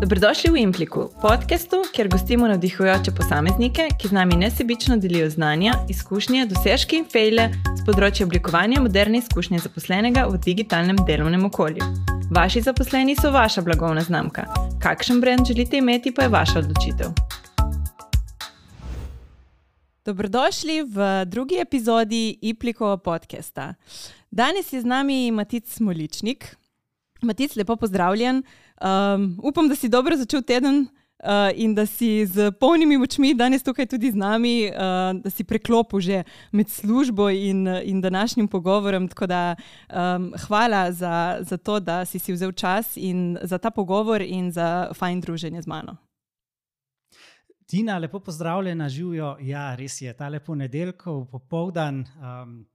Dobrodošli v Impliku, podkastu, kjer gostimo navdihujoče posameznike, ki z nami nesebično delijo znanja, izkušnje, dosežke in fejle z področja oblikovanja moderne izkušnje zaposlenega v digitalnem delovnem okolju. Vaši zaposleni so vaša blagovna znamka. Kakšen brand želite imeti, pa je vaša odločitev. Dobrodošli v drugi epizodi Iplikova podcasta. Danes je z nami Matic Smoličnik. Matic, lepo pozdravljen. Um, upam, da si dobro začel teden uh, in da si z polnimi močmi danes tukaj tudi z nami, uh, da si preklopil že med službo in, in današnjim pogovorom. Da, um, hvala za, za to, da si, si vzel čas in za ta pogovor in za fajn druženje z mano. Tina, lepo pozdravljena, živijo. Ja, res je, ta lepo nedeljko, popoldan. Um,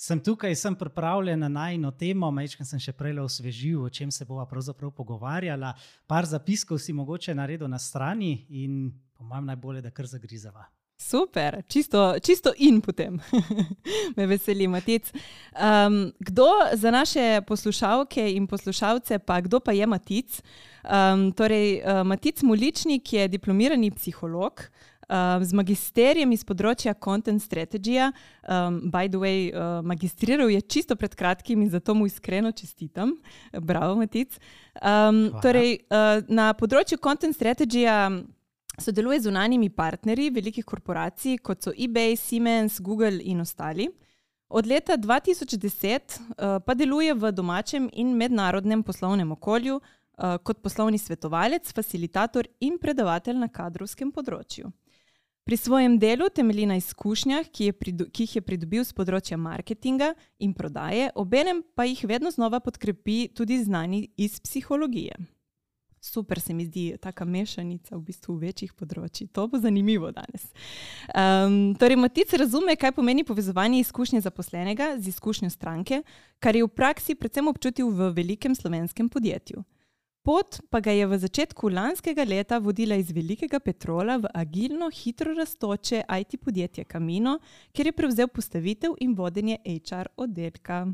sem tukaj, sem pripravljen na najno temo, majčkam sem še prej osvežil, o čem se bova pravzaprav pogovarjala. Par zapiskov si mogoče naredil na strani in po mojem najbolje, da kar zagrizava. Super, čisto, čisto in potem. Me veseli, Matic. Um, kdo za naše poslušalke in poslušalce, pa kdo pa je Matic? Um, torej, uh, Matic Muličnik je diplomirani psiholog, um, z magisterijem iz področja content strategy. Um, by the way, uh, magistriral je čisto pred kratkim in zato mu iskreno čestitam. Bravo, Matic. Um, torej, uh, na področju content strategy. Sodeluje z unanimi partnerji velikih korporacij, kot so eBay, Siemens, Google in ostali. Od leta 2010 uh, pa deluje v domačem in mednarodnem poslovnem okolju uh, kot poslovni svetovalec, facilitator in predavatelj na kadrovskem področju. Pri svojem delu temelji na izkušnjah, ki, ki jih je pridobil z področja marketinga in prodaje, obenem pa jih vedno znova podkrepi tudi znani iz psihologije. Super se mi zdi ta mešanica v bistvu večjih področji. To bo zanimivo danes. Um, torej, Matic razume, kaj pomeni povezovanje izkušnje zaposlenega z izkušnjo stranke, kar je v praksi predvsem občutil v velikem slovenskem podjetju. Pot pa ga je v začetku lanskega leta vodila iz velikega petrola v agilno, hitro raztoče IT podjetje Camino, kjer je prevzel postavitev in vodenje HR oddelka.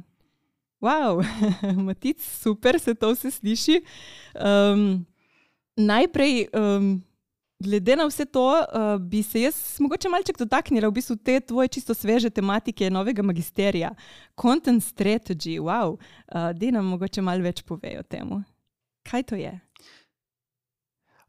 Wow, Matic, super se to vse sliši. Um, najprej, um, glede na vse to, uh, bi se jaz mogoče malček dotaknila v bistvu te tvoje čisto sveže tematike novega magisterija. Content strategy, wow, uh, da nam mogoče malo več pove o tem. Kaj to je?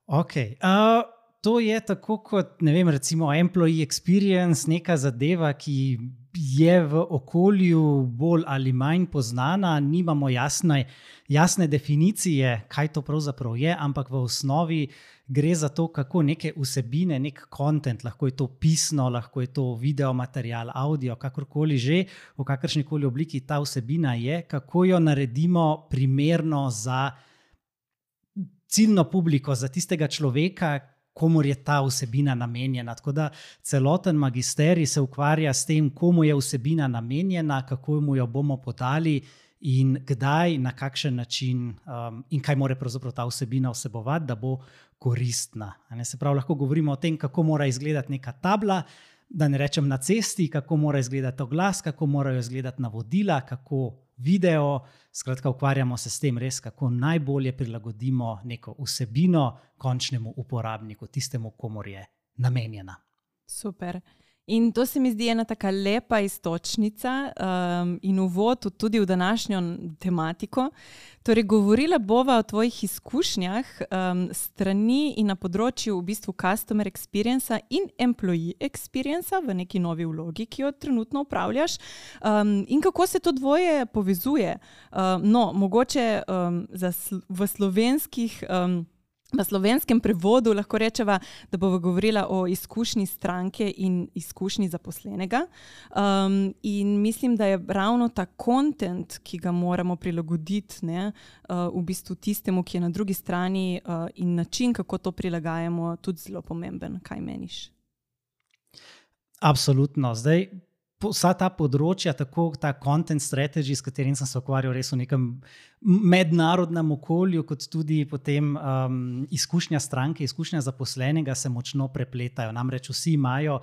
Okay. Uh, to je tako kot, ne vem, recimo employee experience, neka zadeva, ki je v okolju bolj ali manj poznana, nimamo jasne, jasne definicije, kaj to pravzaprav je, ampak v osnovi gre za to, kako neke vsebine, nek kontent, lahko je to pisno, lahko je to video material, audio, kakorkoli že, v kakršni koli obliki ta vsebina je, kako jo naredimo primerno za ciljno publiko, za tistega človeka, komu je ta vsebina namenjena. Tako da celoten magisterij se ukvarja s tem, komu je vsebina namenjena, kako mu jo bomo podali. In kdaj, na kakšen način, um, in kaj mora pravzaprav ta vsebina vsebovati, da bo koristna. Se pravi, lahko govorimo o tem, kako mora izgledati neka tabla, da ne rečem na cesti, kako mora izgledati oglas, kako morajo izgledati navodila, kako video. Skratka, ukvarjamo se s tem, res, kako najbolje prilagodimo neko vsebino končnemu uporabniku, tistemu, komu je namenjena. Super. In to se mi zdi ena tako lepa istočnica um, in uvod tudi v današnjo tematiko. Torej, govorila bova o tvojih izkušnjah um, strani in na področju v bistvu customer experience in employee experience v neki novi vlogi, ki jo trenutno upravljaš, um, in kako se to dvoje povezuje. Um, no, mogoče um, sl v slovenskih. Um, V slovenskem prevodu lahko rečemo, da bomo govorili o izkušnji stranke in izkušnji zaposlenega. Um, in mislim, da je ravno ta kontent, ki ga moramo prilagoditi ne, uh, v bistvu tistemu, ki je na drugi strani, uh, in način, kako to prilagajamo, tudi zelo pomemben. Kaj meniš? Absolutno. Zdaj, vsa ta področja, tako ta content strategy, s katerim sem se ukvarjal, res v nekem mednarodnem okolju, kot tudi potem um, izkušnja stranke, izkušnja zaposlenega, se močno prepletajo. Namreč vsi imajo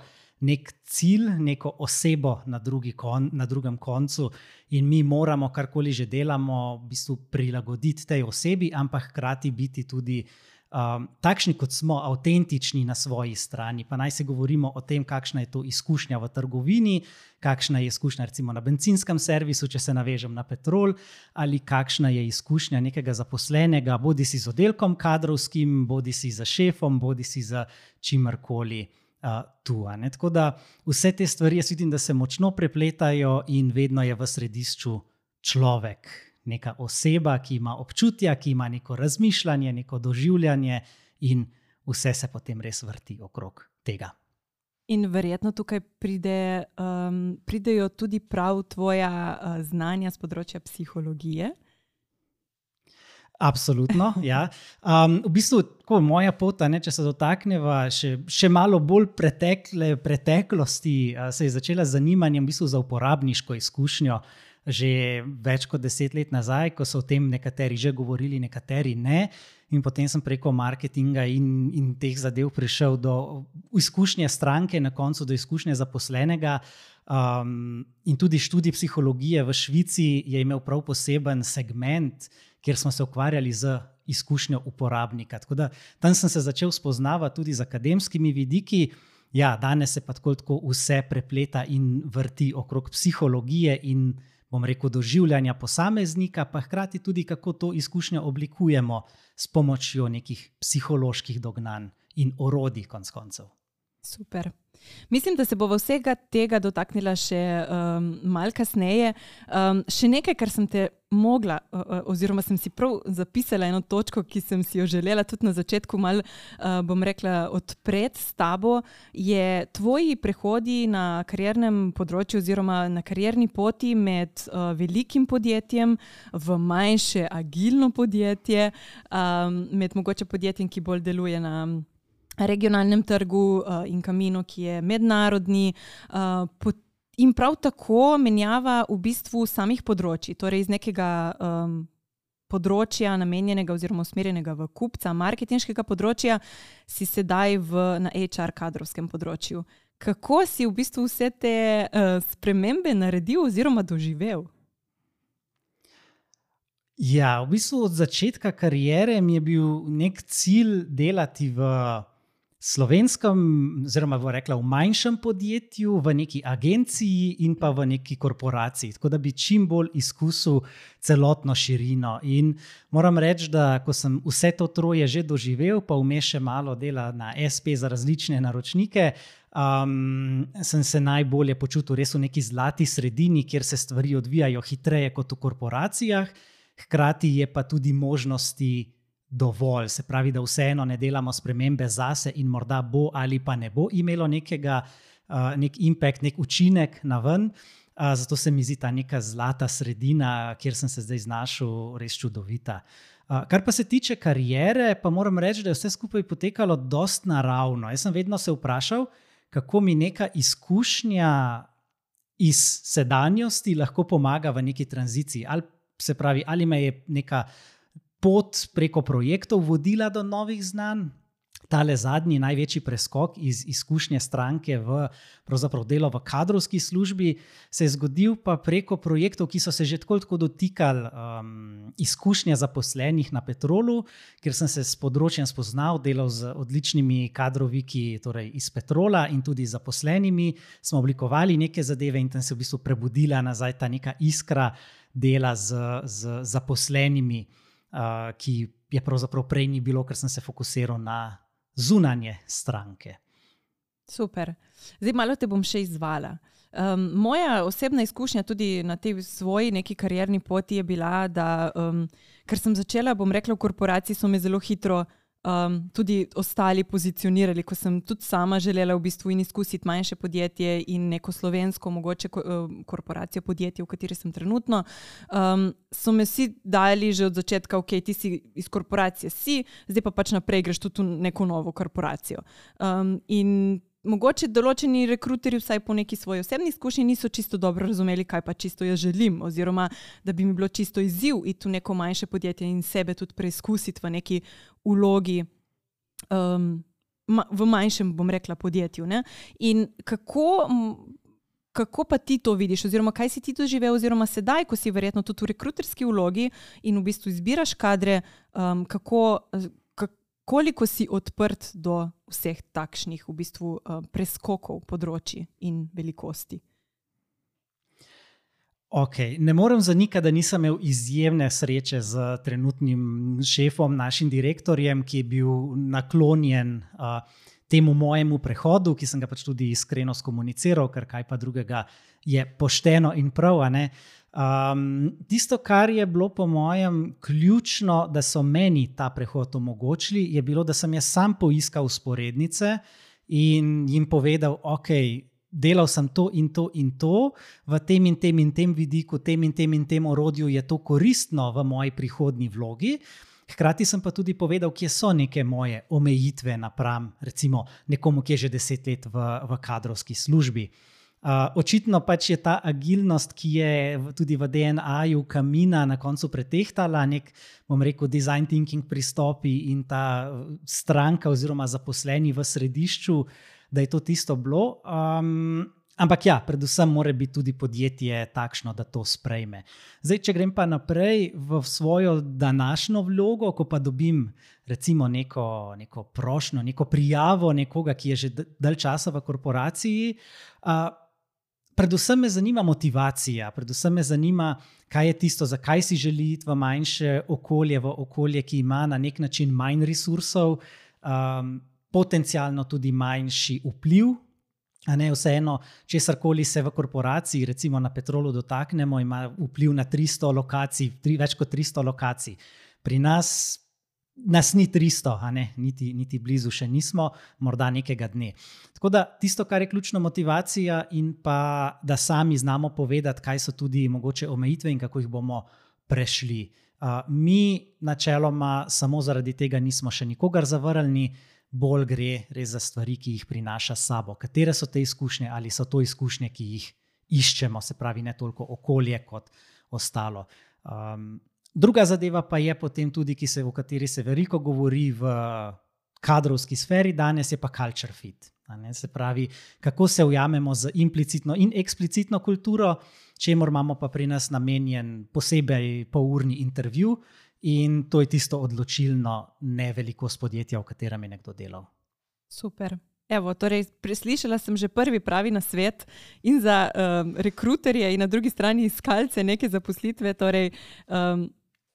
nek cilj, neko osebo na, kon, na drugem koncu, in mi moramo, karkoli že delamo, v bistvu prilagoditi tej osebi, ampak hkrati biti tudi. Um, takšni, kot smo, avtentični na svoji strani. Pa naj se govorimo o tem, kakšna je to izkušnja v trgovini, kakšna je izkušnja recimo na benzinskem servisu, če se navežem na petrol, ali kakšna je izkušnja nekega zaposlenega, bodi si z oddelkom kadrovskim, bodi si za šefom, bodi si za čimrkoli. Uh, tu, Tako da vse te stvari, jaz vidim, da se močno prepletajo, in vedno je v središču človek, neka oseba, ki ima občutja, ki ima neko razmišljanje, neko doživljanje, in vse se potem res vrti okrog tega. In verjetno tukaj pride, um, pridejo tudi prav tvoja uh, znanja z področja psihologije. Absolutno. Ja. Um, v bistvu, tako moja pot, ne, če se dotakneva še, še malo bolj pretekle, preteklosti, uh, se je začela z zanimanjem v bistvu za uporabniško izkušnjo že več kot deset let nazaj, ko so o tem nekateri že govorili, nekateri ne. In potem sem preko marketinga in, in teh zadev prišel do izkušnje stranke, na koncu do izkušnje zaposlenega. Um, in tudi študij psihologije v Švici je imel prav poseben segment, kjer smo se ukvarjali z izkušnjo uporabnika. Tako da tam sem se začel spoznavati tudi z akademskimi vidiki. Ja, danes se pa tako vse prepleta in vrti okrog psihologije in bom rekel, doživljanja posameznika, pa hkrati tudi kako to izkušnjo oblikujemo s pomočjo nekih psiholoških dognanj in orodij, konc koncev. Super. Mislim, da se bo vsega tega dotaknila še um, malo kasneje. Um, še nekaj, kar sem te mogla, uh, oziroma sem si prav zapisala eno točko, ki sem si jo želela tudi na začetku, malo, uh, bom rekla, odpreti s tabo, je tvoji prehodi na kariernem področju, oziroma na karierni poti med uh, velikim podjetjem v manjše, agilno podjetje, um, med mogoče podjetjem, ki bolj deluje na regionalnem trgu uh, in kaminu, ki je mednarodni. Uh, in prav tako menjava v bistvu samih področji, torej iz nekega um, področja, namenjenega oziroma usmerjenega v kupca, marketinškega področja, si sedaj v, na HR kadrovskem področju. Kako si v bistvu vse te uh, spremembe naredil oziroma doživel? Ja, v bistvu od začetka kariere mi je bil nek cilj delati v slovenskem, oziroma v, rekla, v manjšem podjetju, v neki agenciji in pa v neki korporaciji, tako da bi čim bolj izkusil celotno širino. In moram reči, da ko sem vse to troje že doživel, pa vmeš še malo dela na SP za različne naročnike. Um, sem se najbolje počutil res v neki zlati sredini, kjer se stvari odvijajo hitreje kot v korporacijah, hkrati je pa tudi možnosti dovolj. Se pravi, da vseeno ne delamo spremembe zase in morda bo ali pa ne bo imelo nekega, uh, nek impact, nek učinek na ven. Uh, zato se mi zdi ta neka zlata sredina, kjer sem se zdaj znašel, res čudovita. Uh, kar pa se tiče karijere, pa moram reči, da je vse skupaj potekalo dost naravno. Jaz sem vedno se vprašal, kako mi neka izkušnja iz sedanjosti lahko pomaga v neki tranziciji. Ali, se pravi, ali me je neka pot preko projektov vodila do novih znanj. Tale zadnji največji preskok iz izkušnje stranke v delo v kadrovski službi se je zgodil pa preko projektov, ki so se že tako, tako dotikali um, izkušnje zaposlenih na petrolu, ker sem se s področjem spoznal, delal z odličnimi kadroviki torej iz petrola in tudi zaposlenimi. Smo oblikovali neke zadeve in tam se je v bistvu prebudila nazaj ta neka iskra dela z, z zaposlenimi uh, ki je pravzaprav prej ni bilo, ker sem se fokusiral na zunanje stranke. Super. Zdaj malo te bom še izvala. Um, moja osebna izkušnja tudi na tej svoji neki karierni poti je bila, da um, ker sem začela, bom rekla, v korporaciji so me zelo hitro um, tudi ostali pozicionirali, ko sem tudi sama želela v bistvu in izkusiti manjše podjetje in neko slovensko, mogoče um, korporacijo podjetje, v kateri sem trenutno. Um, so me vsi dali že od začetka, ok, ti si iz korporacije, si, zdaj pa pač naprej greš tudi v neko novo korporacijo. Um, in mogoče določeni rekruterji, vsaj po neki svoji osebni izkušnji, niso čisto dobro razumeli, kaj pa čisto jaz želim, oziroma da bi mi bilo čisto izziv iti v neko manjše podjetje in sebe tudi preizkusiti v neki ulogi. Um, v manjšem, bom rekla, podjetju. Ne? In kako, kako pa ti to vidiš, oziroma kaj si ti doživel, oziroma sedaj, ko si verjetno tudi v rekruterski vlogi in v bistvu izbiraš kadre, um, kako, koliko si odprt do vseh takšnih v bistvu, uh, preskokov področji in velikosti? Okay. Ne morem zanikati, da nisem imel izjemne sreče z trenutnim šefom, našim direktorjem, ki je bil naklonjen uh, temu mojemu prehodu, ki sem ga pač tudi iskreno skomuniciral, ker kaj pa drugega je pošteno in prav. Um, tisto, kar je bilo po mojem ključno, da so meni ta prehod omogočili, je bilo, da sem jaz sam poiskal usporednice in jim povedal, ok. Delal sem to in to in to, v tem in tem in tem vidiku, tem in tem in tem orodju je to koristno v moji prihodnji vlogi. Hkrati sem pa tudi povedal, kje so neke moje omejitve napram, recimo, nekomu, ki je že deset let v, v kadrovski službi. Uh, očitno pač je ta agilnost, ki je tudi v DNA-ju kamina na koncu pretehtala, nek, bom rekel, design thinking pristopi in ta stranka oziroma zaposleni v središču, da je to tisto bilo. Um, Ampak ja, predvsem mora biti tudi podjetje takšno, da to sprejme. Zdaj, če grem pa naprej v svojo današnjo vlogo, ko pa dobim recimo neko, neko prošlo, neko prijavo nekoga, ki je že dalj časa v korporaciji. Uh, predvsem me zanima motivacija, predvsem me zanima, kaj je tisto, zakaj si želi iti v manjše okolje, v okolje, ki ima na nek način manj resursov, um, potencialno tudi manjši vpliv Ne, vseeno, če se karkoli se v korporaciji, recimo na petrolu, dotaknemo, ima vpliv na 300 lokacij, tri, več kot 300 lokacij. Pri nas, nas ni 300, ne, niti, niti blizu še nismo, morda nekega dne. Tako da tisto, kar je ključna motivacija, in pa da sami znamo povedati, kaj so tudi mogoče omejitve in kako jih bomo prešli. Uh, mi, načeloma, samo zaradi tega nismo še nikogar zavrnili bolj gre res za stvari, ki jih prinaša sabo. Katere so te izkušnje, ali so to izkušnje, ki jih iščemo, se pravi, ne toliko okolje kot ostalo. Um, druga zadeva pa je potem tudi, se, o kateri se veliko govori v kadrovski sferi, danes je pa culture fit. Se pravi, kako se ujamemo z implicitno in eksplicitno kulturo, če imamo pa pri nas namenjen posebej polurni intervju. In to je tisto odločilno, ne velikost podjetja, v katerem je nekdo delal. Super. Evo, torej, preslišala sem že prvi pravi na svet in za um, rekruterje, in na drugi strani iskalce neke zaposlitve. Torej, um,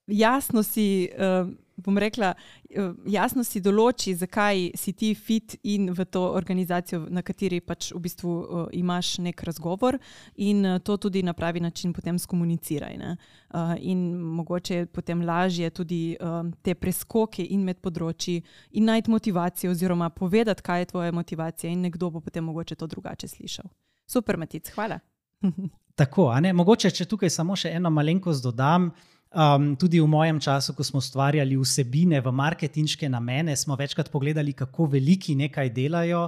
jasno si. Um, bom rekla, eh, jasno si določi, zakaj si ti fit in v to organizacijo, na kateri pač v bistvu uh, imaš nek razgovor, in uh, to tudi na pravi način potem skomuniciraj. Uh, in mogoče je potem lažje tudi uh, te preskoke in med področji in najti motivacijo, oziroma povedati, kaj je tvoja motivacija, in nekdo bo potem mogoče to drugače slišal. Super, Matic, hvala. Tako, mogoče, če tukaj samo še eno malenkost dodam. Um, tudi v mojem času, ko smo ustvarjali vsebine v marketinške namene, smo večkrat pogledali, kako veliki nekaj delajo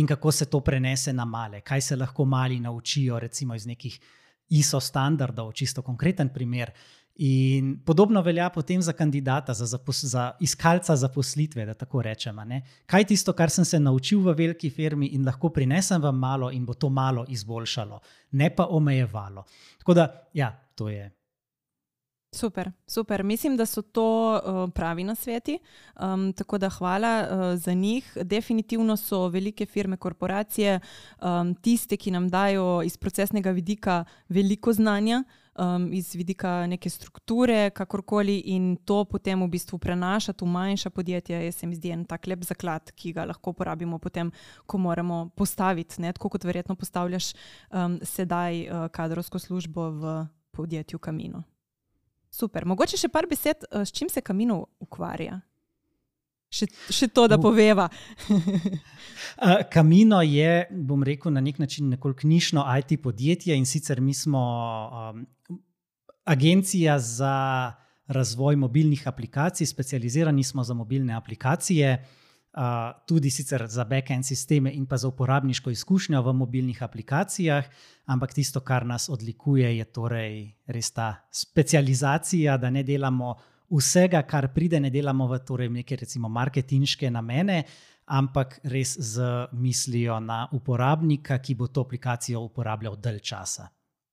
in kako se to prenese na male. Kaj se lahko mali naučijo, recimo iz nekih ISO standardov, čisto konkreten primer. In podobno velja potem za kandidata, za, zapos, za iskalca zaposlitve, da tako rečemo. Kaj je tisto, kar sem se naučil v veliki firmi in lahko prinesem v malo in bo to malo izboljšalo, ne pa omejevalo. Tako da, ja, to je. Super, super. Mislim, da so to uh, pravi nasveti. Um, tako da hvala uh, za njih. Definitivno so velike firme, korporacije um, tiste, ki nam dajo iz procesnega vidika veliko znanja, um, iz vidika neke strukture, kakorkoli, in to potem v bistvu prenašati v manjša podjetja. Jaz se mi zdi en tak lep zaklad, ki ga lahko uporabimo potem, ko moramo postaviti, ne? tako kot verjetno postavljaš um, sedaj uh, kadrovsko službo v podjetju Kamino. Super. Mogoče še par besed, eh, s čim se Kamino ukvarja. Še, še to, da poveva. Kamino eh, je, bom rekel, na nek način nekoliko nišno IT podjetje in sicer mi smo um, agencija za razvoj mobilnih aplikacij, specializirani smo za mobilne aplikacije. Uh, tudi sicer za backend sisteme in pa za uporabniško izkušnjo v mobilnih aplikacijah, ampak tisto, kar nas odlikuje, je torej res ta specializacija, da ne delamo vsega, kar pride, ne delamo v torej neke recimo marketinške namene, ampak res z mislijo na uporabnika, ki bo to aplikacijo uporabljal dalj časa.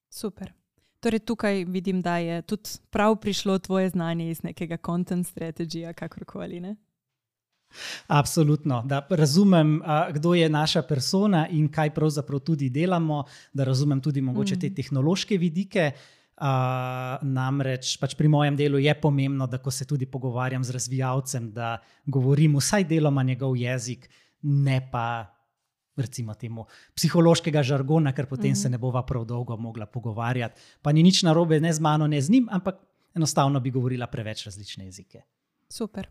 Super. Torej, tukaj vidim, da je tudi prav prišlo tvoje znanje iz nekega content strategija, kakorkoli. Ne? Absolutno, da razumem, kdo je naša persona in kaj pravzaprav tudi delamo, da razumem tudi mogoče te mm. tehnološke vidike. Uh, namreč pač pri mojem delu je pomembno, da ko se tudi pogovarjam z razvijalcem, da govorim vsaj deloma njegov jezik, ne pa recimo temu psihološkega žargona, ker potem mm -hmm. se ne bova prav dolgo mogla pogovarjati. Pa ni nič narobe ne z mano, ne z njim, ampak enostavno bi govorila preveč različne jezike. Super.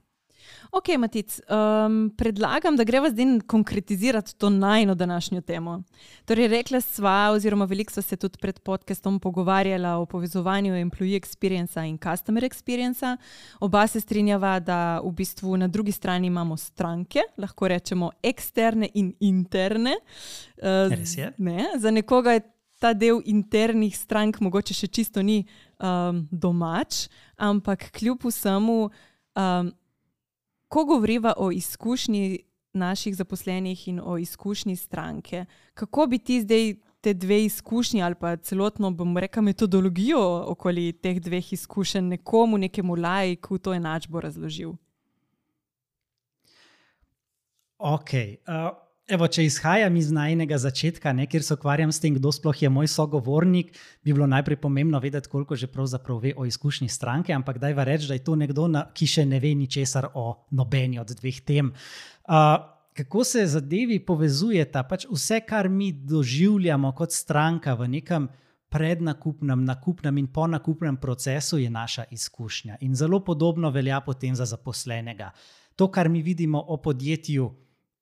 Ok, Matic, um, predlagam, da greva zdaj konkretizirati to najno današnjo temo. Torej, rekla sva, oziroma veliko sva se tudi pred podcastom pogovarjala o povezovanju employee experience in customer experience. Oba se strinjava, da v bistvu na drugi strani imamo stranke, lahko rečemo eksterne in interne. Uh, Res je. Ne, za nekoga je ta del internih strank mogoče še čisto ni um, domač, ampak kljub vsemu. Um, ko govoriva o izkušnji naših zaposlenih in o izkušnji stranke, kako bi ti zdaj te dve izkušnji ali pa celotno, bom rekel, metodologijo okoli teh dveh izkušenj nekomu, nekemu lajku, to enačbo razložil? Ok. Uh... Evo, če izhajam iz najnega začetka, ne, kjer se ukvarjam s tem, kdo sploh je moj sogovornik, bi bilo najprej pomembno vedeti, koliko že pravzaprav ve o izkušnji stranke, ampak daj va reči, da je to nekdo, na, ki še ne ve ničesar o nobeni od dveh tem. Uh, kako se zadevi povezujeta? Pač vse, kar mi doživljamo kot stranka v nekem prednakupnem, nakupnem in ponakupnem procesu, je naša izkušnja. In zelo podobno velja potem za zaposlenega. To, kar mi vidimo o podjetju,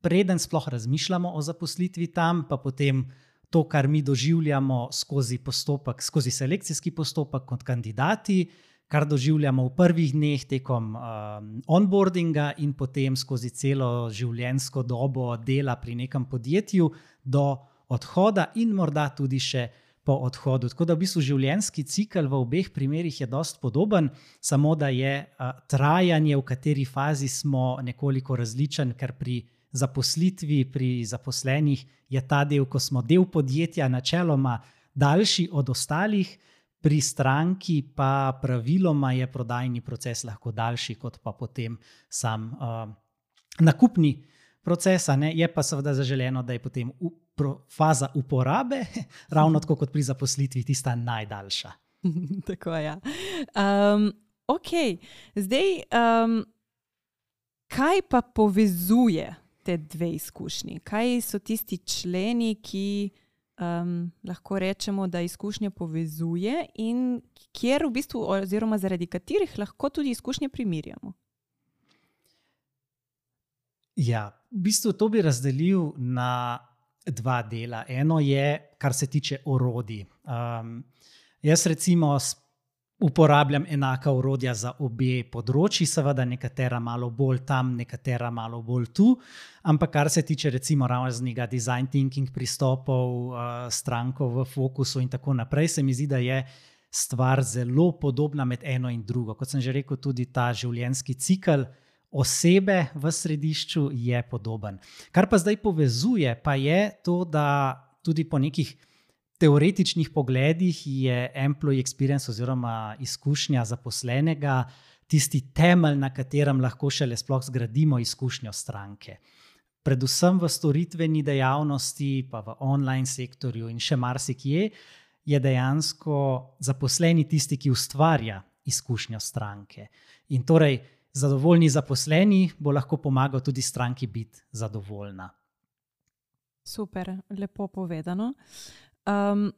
preden sploh razmišljamo o zaposlitvi tam, pa potem to, kar mi doživljamo skozi postopek, skozi selekcijski postopek kot kandidati, kar doživljamo v prvih dneh tekom um, onboardinga in potem skozi celo življenjsko dobo dela pri nekem podjetju do odhoda in morda tudi še. Po odhodu. Tako da v bistvu življenjski cikl v obeh primerih je dost podoben, samo da je uh, trajanje, v kateri fazi smo, nekoliko različen, ker pri zaposlitvi pri zaposlenih je ta del, ko smo del podjetja, načeloma daljši od ostalih, pri stranki pa praviloma je prodajni proces lahko daljši kot pa potem sam uh, nakupni proces. Je pa seveda zaželeno, da je potem upro, faza uporabe, ravno tako kot pri zaposlitvi, tista najdaljša. tako je. Ja. Um, ok, zdaj. Um, Kaj pa povezuje te dve izkušnji? Kaj so tisti členi, ki um, lahko rečemo, da izkušnje povezuje in kjer v bistvu, oziroma zaradi katerih lahko tudi izkušnje primerjamo? Ja, v bistvu to bi razdelil na dva dela. Eno je, kar se tiče orodij. Um, jaz, recimo, uporabljam enaka urodja za obe področji, seveda nekatera malo bolj tam, nekatera malo bolj tu. Ampak kar se tiče recimo raznega design thinking pristopov, uh, stranko v fokusu in tako naprej, se mi zdi, da je stvar zelo podobna med eno in drugo. Kot sem že rekel, tudi ta življenjski cikl. Osebe v središču je podoben. Kar pa zdaj povezuje, pa je to, da tudi po nekih teoretičnih pogledih je employee experience oziroma izkušnja zaposlenega tisti temelj, na katerem lahko šele sploh zgradimo izkušnjo stranke. Predvsem v storitveni dejavnosti, pa v online sektorju in še marsikje, je dejansko zaposleni tisti, ki ustvarja izkušnjo stranke. In torej, zadovoljni zaposleni bo lahko pomagal tudi stranki biti zadovoljna. Super, lepo povedano. Um,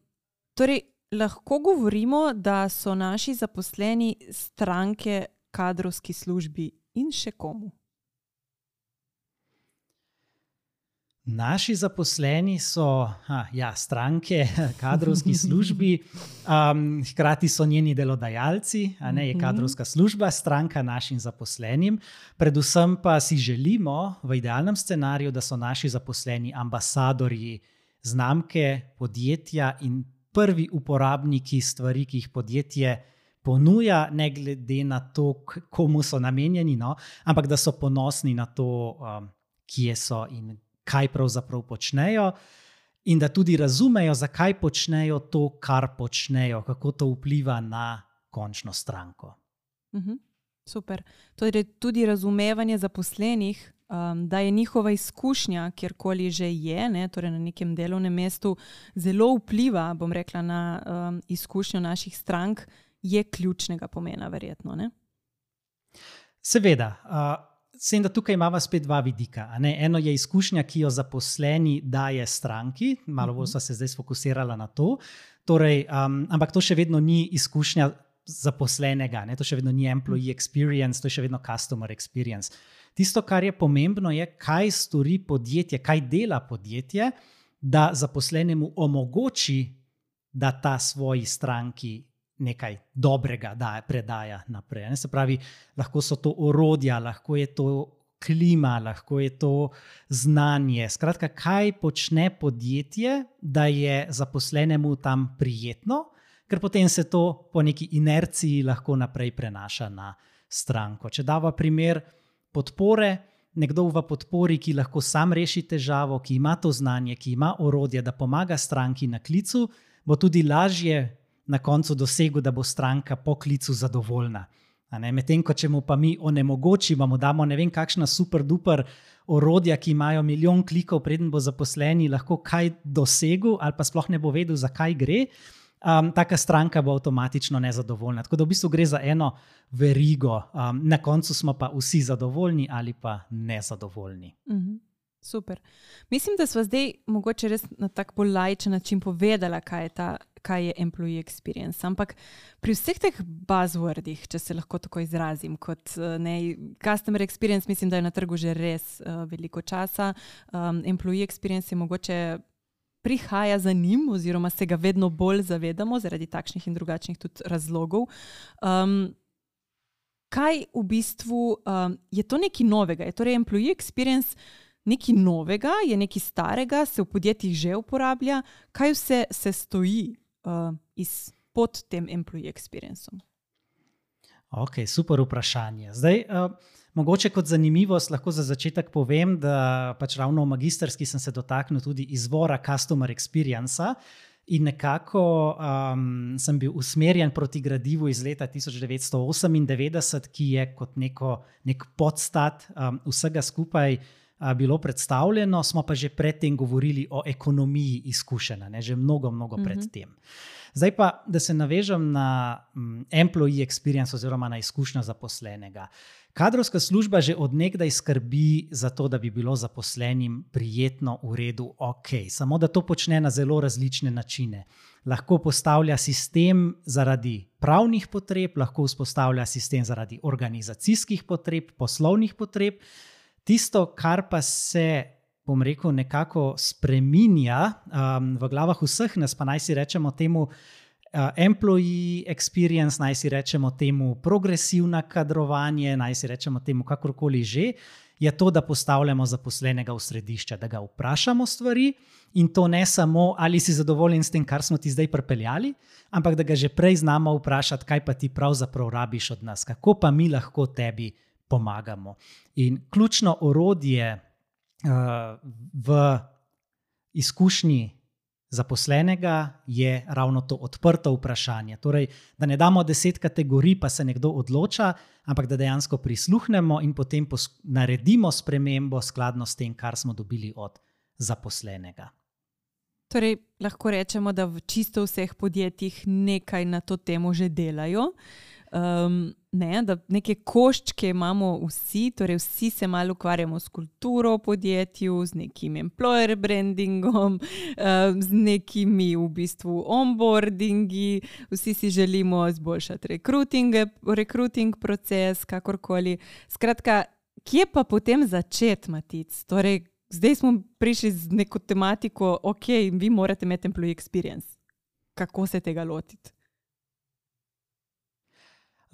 torej, lahko govorimo, da so naši zaposleni stranke kadrovski službi in še komu. Naši zaposleni so ha, ja, stranke, kadrovski službi, um, hkrati so njeni delodajalci, a ne je mhm. kadrovska služba, stranka našim zaposlenim. Predvsem pa si želimo v idealnem scenariju, da so naši zaposleni ambasadorji znamke, podjetja in prvi uporabniki stvari, ki jih podjetje ponuja, ne glede na to, komu so namenjeni, no, ampak da so ponosni na to, um, kje so in kaj pravzaprav počnejo. In da tudi razumejo, zakaj počnejo to, kar počnejo, kako to vpliva na končno stranko. Mhm, super. Torej, tudi razumevanje zaposlenih um, da je njihova izkušnja, kjerkoli že je, ne, torej na nekem delovnem mestu, zelo vpliva, bom rekla, na um, izkušnjo naših strank, je ključnega pomena, verjetno. Ne? Seveda. Uh... Sem, da tukaj imamo spet dva vidika. Eno je izkušnja, ki jo zaposleni daje stranki, malo bolj mhm. smo se zdaj fokusirali na to. Torej, um, ampak to še vedno ni izkušnja zaposlenega, ne? to še vedno ni employee experience, to je še vedno customer experience. Tisto, kar je pomembno, je, kaj stori podjetje, kaj dela podjetje, da zaposlenemu omogoči, da ta svoji stranki nekaj dobrega da, predaja naprej. Ne? Se pravi, lahko so to orodja, lahko je to klima, lahko je to znanje. Skratka, kaj počne podjetje, da je zaposlenemu tam prijetno ker potem se to po neki inerciji lahko naprej prenaša na stranko. Če dava primer podpore, nekdo v podpori, ki lahko sam reši težavo, ki ima to znanje, ki ima orodje, da pomaga stranki na klicu, bo tudi lažje na koncu dosegel, da bo stranka po klicu zadovoljna. Medtem ko če mu pa mi onemogočimo, mu damo ne vem, kakšna super duper orodja, ki imajo milijon klikov, preden bo zaposleni lahko kaj dosegel, ali pa sploh ne bo vedel, zakaj gre um, taka stranka bo avtomatično nezadovoljna. Tako da v bistvu gre za eno verigo, um, na koncu smo pa vsi zadovoljni ali pa nezadovoljni. Mm -hmm. Super. Mislim, da smo zdaj mogoče res na tak bolj lajčen način povedali, kaj je ta. Kaj je employee experience. Ampak pri vseh teh buzzwordih, če se lahko tako izrazim, kot ne, customer experience, mislim, da je na trgu že res uh, veliko časa. Um, employee experience je mogoče prihaja za njim, oziroma se ga vedno bolj zavedamo zaradi takšnih in drugačnih razlogov. Um, kaj v bistvu um, je to nekaj novega? Je torej employee experience nekaj novega, je nekaj starega, se v podjetjih že uporablja? Kaj vse se stoji uh, iz, pod tem employee experienceom? Ok, super vprašanje. Zdaj. Uh, Mogoče kot zanimivost lahko za začetek povem, da pač ravno v magistrski sem se dotaknil tudi izvora Customer Experience. In nekako um, sem bil usmerjen proti gradivu iz leta 1998, ki je kot neko, nek podstat um, vsega skupaj uh, bilo predstavljeno, smo pa že predtem govorili o ekonomiji izkušenja, že mnogo, mnogo mhm. predtem. Uh. Zdaj pa, da se navežem na um, employee experience oziroma na izkušnjo zaposlenega. Kadrovska služba že odnegdaj skrbi za to, da bi bilo zaposlenim prijetno, v redu, ok. Samo da to počne na zelo različne načine. Lahko postavlja sistem zaradi pravnih potreb, lahko vzpostavlja sistem zaradi organizacijskih potreb, poslovnih potreb. Tisto, kar pa se bom rekel, nekako spreminja um, v glavah vseh nas, pa naj si rečemo temu. Uh, employee experience, naj si rečemo temu progresivno kadrovanje, naj si rečemo temu kakorkoli že, je to, da postavljamo zaposlenega v središče, da ga vprašamo stvari in to ne samo, ali si zadovoljen s tem, kar smo ti zdaj pripeljali, ampak da ga že prej znamo vprašati, kaj pa ti pravzaprav rabiš od nas, kako pa mi lahko tebi pomagamo. In ključno orodje v izkušnji zaposlenega je ravno to odprto vprašanje. Torej, da ne damo deset kategorij, pa se nekdo odloča, ampak da dejansko prisluhnemo in potem naredimo spremembo skladno s tem, kar smo dobili od zaposlenega. Torej, lahko rečemo, da v čisto vseh podjetjih nekaj na to temo že delajo. Um, ne, da neke koščke imamo vsi, torej vsi se malo ukvarjamo s kulturo v podjetju, z nekim employer brandingom, um, z nekimi v bistvu onboardingi, vsi si želimo izboljšati recruiting, recruiting proces, kakorkoli. Skratka, kje pa potem začeti, Matic? Torej, zdaj smo prišli z neko tematiko, ok, vi morate imeti employee experience. Kako se tega lotiti?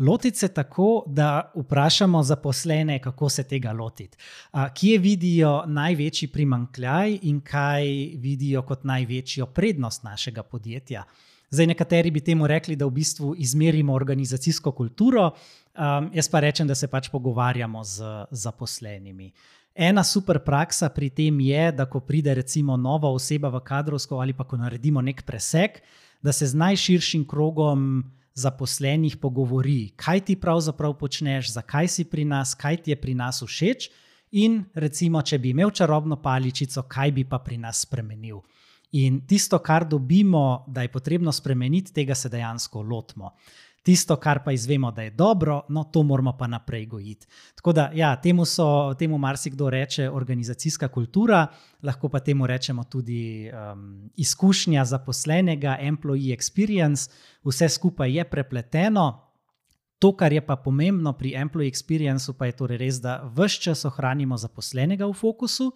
Lotiti se tako, da vprašamo zaposlene, kako se tega lotiti. Kje vidijo največji primankljaj in kaj vidijo kot največjo prednost našega podjetja. Zdaj, nekateri bi temu rekli, da v bistvu izmerimo organizacijsko kulturo, um, jaz pa rečem, da se pač pogovarjamo z zaposlenimi. Ena super praksa pri tem je, da ko pride recimo nova oseba v kadrovsko ali pa ko naredimo nek preseg, da se z najširšim krogom zaposlenih pogovori, kaj ti pravzaprav počneš, zakaj si pri nas, kaj ti je pri nas všeč, in recimo, če bi imel čarobno paličico, kaj bi pa pri nas spremenil. In tisto, kar dobimo, da je potrebno spremeniti, tega se dejansko lotimo. Tisto, kar pa izvemo, da je dobro, no, to moramo pa naprej gojiti. Tako da, ja, temu, so, temu marsikdo reče organizacijska kultura, lahko pa temu rečemo tudi um, izkušnja zaposlenega, employee experience, vse skupaj je prepleteno. To, kar je pa pomembno pri employee experienceu, pa je torej res, da vse čas ohranimo zaposlenega v fokusu,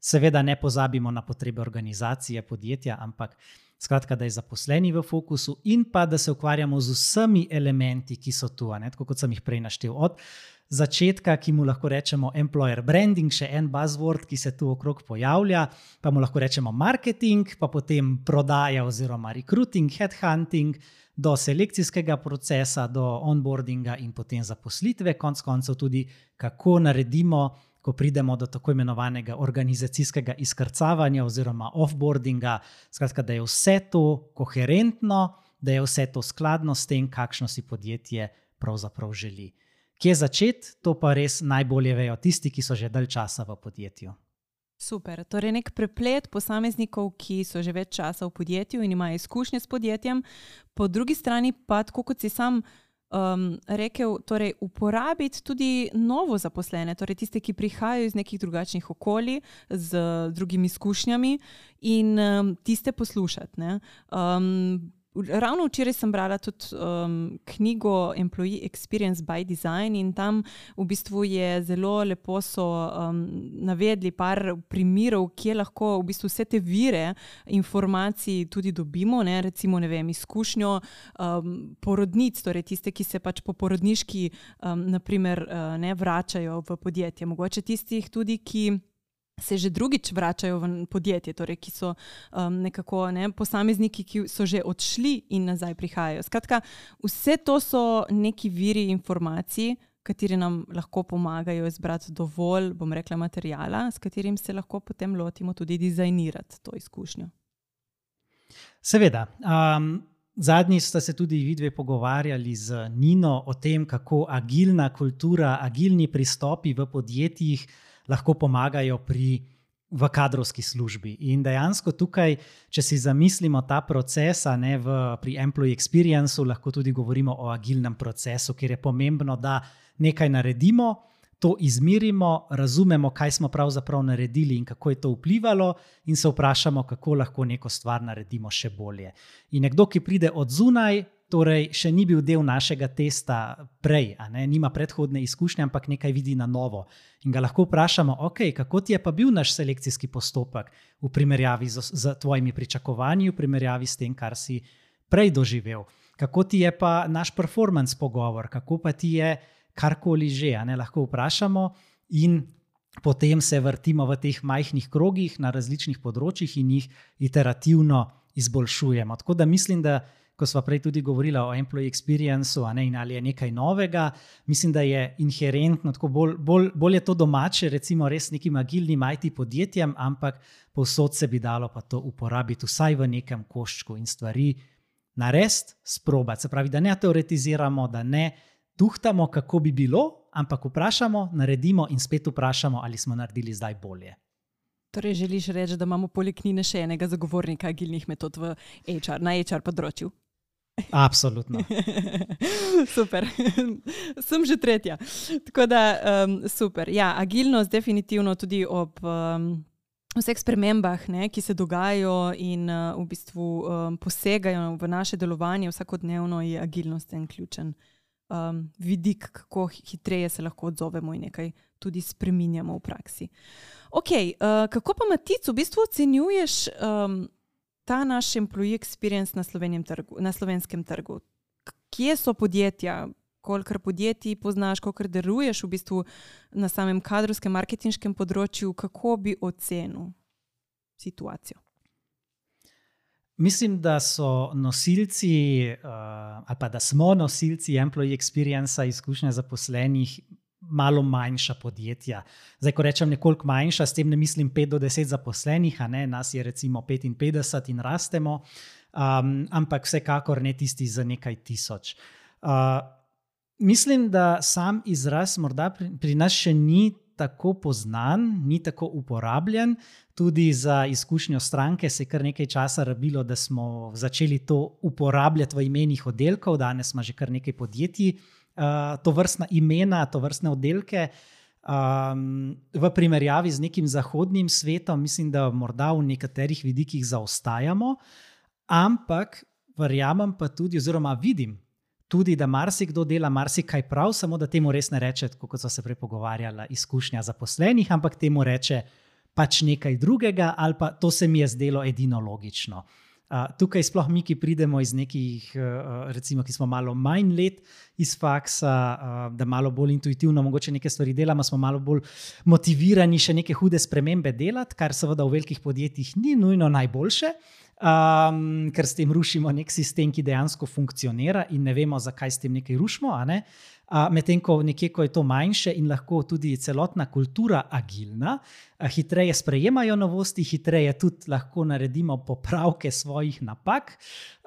seveda ne pozabimo na potrebe organizacije, podjetja, ampak Skratka, da je zaposleni v fokusu in pa da se ukvarjamo z vsemi elementi, ki so tu, ne, kot sem jih prej naštel. Od začetka, ki mu lahko rečemo employer branding, še en buzzword, ki se tu okrog pojavlja, pa mu lahko rečemo marketing, pa potem prodaja oziroma recruiting, headhunting. Do selekcijskega procesa, do onboardinga in potem zaposlitve, konec koncev tudi, kako naredimo ko pridemo do tako imenovanega organizacijskega izkrcavanja oziroma offboardinga, skratka, da je vse to koherentno, da je vse to skladno s tem, kakšno si podjetje pravzaprav želi. Kje začeti, to pa res najbolje vejo tisti, ki so že dalj časa v podjetju. Super. Torej, nek preplet posameznikov, ki so že več časa v podjetju in imajo izkušnje s podjetjem, po drugi strani pa, kot si sam um, rekel, torej, uporabiti tudi novo zaposlene, torej tiste, ki prihajajo iz nekih drugačnih okolij, z drugimi izkušnjami in um, tiste poslušati. Um, Ravno včeraj sem brala tudi um, knjigo Employee Experience by Design in tam v bistvu je zelo lepo so um, navedli par primerov, kje lahko v bistvu vse te vire informacij tudi dobimo, ne, recimo ne vem, izkušnjo um, porodnic, torej tiste, ki se pač po porodniški um, naprimer, uh, ne vračajo v podjetje, mogoče tistih tudi, ki se že drugič vračajo v podjetje, torej ki so um, nekako ne, posamezniki, ki so že odšli in nazaj prihajajo. Skratka, vse to so neki viri informacij, kateri nam lahko pomagajo izbrati dovolj, bom rekla, materijala, s katerim se lahko potem lotimo tudi dizajnirati to izkušnjo. Seveda. Um... Zadnji ste se tudi vi dve pogovarjali z Nino o tem, kako agilna kultura, agilni pristopi v podjetjih uh, lahko pomagajo pri. V kadrovski službi. In dejansko tukaj, če si zamislimo ta proces, ne v, pri employee experienceu, lahko tudi govorimo o agilnem procesu, kjer je pomembno, da nekaj naredimo, to izmerimo, razumemo, kaj smo pravzaprav naredili in kako je to vplivalo, in se vprašamo, kako lahko neko stvar naredimo še bolje. In nekdo, ki pride od zunaj, torej še ni bil del našega testa prej, nima predhodne izkušnje, ampak nekaj vidi na novo. In ga lahko vprašamo, okay, kako ti je pa bil naš selekcijski postopek v primerjavi z, z tvojimi pričakovanji, v primerjavi s tem, kar si prej doživel. Kako ti je pa naš performance pogovor, kako pa ti je karkoli že, ne lahko vprašamo. Potem se vrtimo v teh majhnih krogih na različnih področjih in jih iterativno izboljšujemo. Tako da mislim, da ko smo prej tudi govorili o employee experienceu, ne, in ali je nekaj novega, mislim, da je inherentno, tako bolj, bolj, bolj je to domače, recimo res nekim agilnim IT podjetjem, ampak povsod se bi dalo pa to uporabiti, vsaj v nekem koščku in stvari narediti, sprobati. Se pravi, da ne teoretiziramo, da ne tuhtamo, kako bi bilo, ampak vprašamo, naredimo in spet vprašamo, ali smo naredili zdaj bolje. Torej, želiš reči, da imamo poleg Nine še enega zagovornika agilnih metod v HR, na HR področju? Absolutno. super. Sem že tretja. Tako da, um, super. Ja, agilnost, definitivno tudi ob um, vseh spremembah, ne, ki se dogajajo in uh, v bistvu um, posegajo v naše delovanje, vsakodnevno je agilnost en ključen um, vidik, kako hitreje se lahko odzovemo in nekaj tudi spremenjamo v praksi. Ok, uh, kako pa Matic v bistvu ocenjuješ? Um, ta naš employee experience na, trgu, na slovenskem trgu? Kje so podjetja, koliko podjetij poznaš, koliko deluješ v bistvu na samem kadrovskem, marketinškem področju, kako bi ocenil situacijo? Mislim, da so nosilci, uh, ali pa da smo nosilci employee experience, izkušnje zaposlenih, malo manjša podjetja. Zdaj, ko rečem nekoliko manjša, s tem ne mislim 5 do 10 zaposlenih, a ne nas je recimo 55 in rastemo, um, ampak vsekakor ne tisti za nekaj tisoč. Uh, mislim, da sam izraz morda pri, pri nas še ni tako poznan, ni tako uporabljen. Tudi za izkušnjo stranke se je kar nekaj časa rabilo, da smo začeli to uporabljati v imenih oddelkov. Danes ima že kar nekaj podjetij uh, to vrstna imena, to vrstne oddelke. Um, v primerjavi z nekim zahodnim svetom, mislim, da morda v nekaterih vidikih zaostajamo, ampak verjamem pa tudi, oziroma vidim tudi, da marsikdo dela marsikaj prav, samo da temu res ne reče, kot so se prej pogovarjali, izkušnja zaposlenih, ampak temu reče pač nekaj drugega, ali pa to se mi je zdelo edino logično. Uh, tukaj sploh mi, ki pridemo iz nekih, uh, recimo, ki smo malo manj let iz faksa, uh, da malo bolj intuitivno, mogoče nekaj stvari delamo, smo malo bolj motivirani še neke hude spremembe delati, kar seveda v velikih podjetjih ni nujno najboljše. Um, ker s tem rušimo nek sistem, ki dejansko funkcionira in ne vemo, zakaj s tem nekaj rušimo. Ne? Uh, Medtem ko nekje, ko je to manjše in lahko tudi celotna kultura agilna, uh, hitreje sprejemajo novosti, hitreje tudi lahko naredimo popravke svojih napak.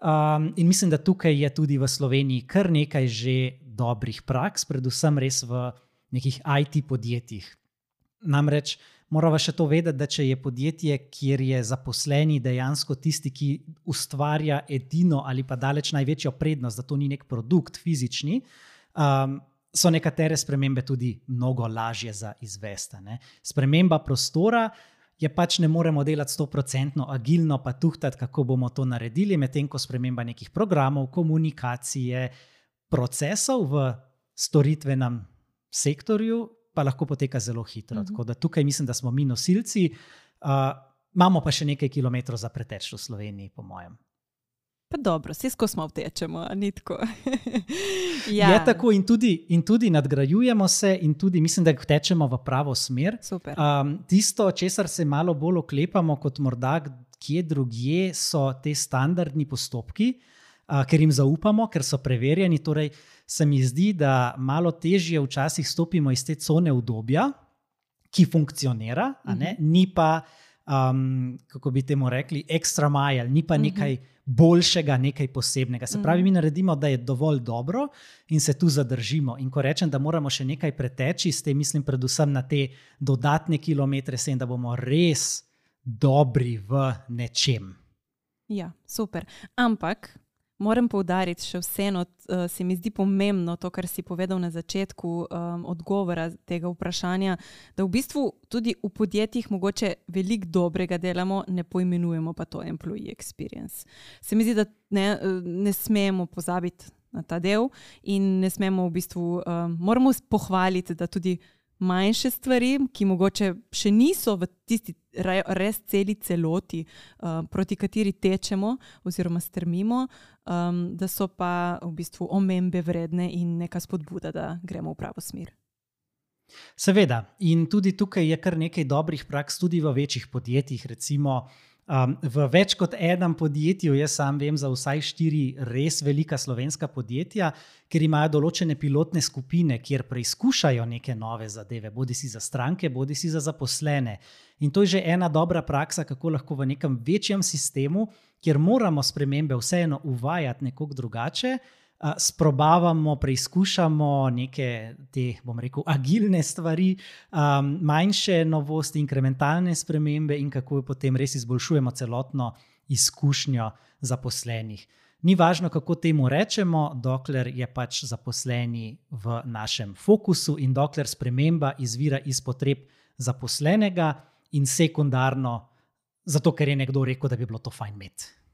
Um, in mislim, da tukaj je tudi v Sloveniji kar nekaj že dobrih praks, predvsem res v nekih IT podjetjih. Namreč, uh, moramo še to vedeti, da če je podjetje, kjer je zaposleni dejansko tisti, ki ustvarja edino ali pa daleč največjo prednost, da to ni nek produkt fizični. Um, So nekatere spremembe tudi mnogo lažje za izvesti. Sprememba prostora je pač ne moremo delati 100% agilno, pa tuhtati, kako bomo to naredili, medtem ko sprememba nekih programov, komunikacije, procesov v storitvenem sektorju pa lahko poteka zelo hitro. Uh -huh. Tukaj mislim, da smo mi nosilci, uh, imamo pa še nekaj kilometrov za preteč v Sloveniji, po mojem. Pa dobro, vse skozi smo vtečemo, ni tako. ja. Je tako in tudi, in tudi nadgrajujemo se, in tudi mislim, da tečemo v pravo smer. Um, tisto, česar se malo bolj oklepamo, kot morda kje drugje, so te standardni postopki, uh, ker jim zaupamo, ker so preverjeni. Torej, se mi zdi, da malo težje včasih stopimo iz te cone obdobja, ki funkcionira, uh mhm. -huh. ni pa, um, kako bi temu rekli, extra mile, ni pa mhm. nekaj. Uh -huh. Boljšega, nekaj posebnega. Se pravi, mi mhm. naredimo, da je dovolj dobro in se tu zadržimo. In ko rečem, da moramo še nekaj preteči, s tem mislim predvsem na te dodatne kilometre, sem, da bomo res dobri v nečem. Ja, super. Ampak Moram poudariti, še vseeno uh, se mi zdi pomembno to, kar si povedal na začetku um, odgovora tega vprašanja, da v bistvu tudi v podjetjih mogoče veliko dobrega delamo, ne poimenujemo pa to employee experience. Se mi zdi, da ne, eh, ne smemo pozabiti na ta del in ne smemo v bistvu, um, moramo pohvaliti, da tudi manjše stvari, ki mogoče še niso v tisti res celi celoti, uh, proti kateri tečemo oziroma strmimo, um, da so pa v bistvu omembe vredne in neka spodbuda, da gremo v pravo smer. Seveda, in tudi tukaj je kar nekaj dobrih praks, tudi v večjih podjetjih, recimo. Um, v več kot enem podjetju, jaz sam vem za vsaj štiri res velika slovenska podjetja, ker imajo določene pilotne skupine, kjer preizkušajo neke nove zadeve, bodi si za stranke, bodi si za zaposlene. In to je že ena dobra praksa, kako lahko v nekem večjem sistemu, kjer moramo spremembe vseeno uvajati nekoliko drugače sprobavamo, preizkušamo neke te, bom rekel, agilne stvari, um, manjše novosti, inkrementalne spremembe in kako potem res izboljšujemo celotno izkušnjo zaposlenih. Ni važno, kako temu rečemo, dokler je pač zaposleni v našem fokusu in dokler sprememba izvira iz potreb zaposlenega in sekundarno, zato ker je nekdo rekel, da bi bilo to fajn imeti.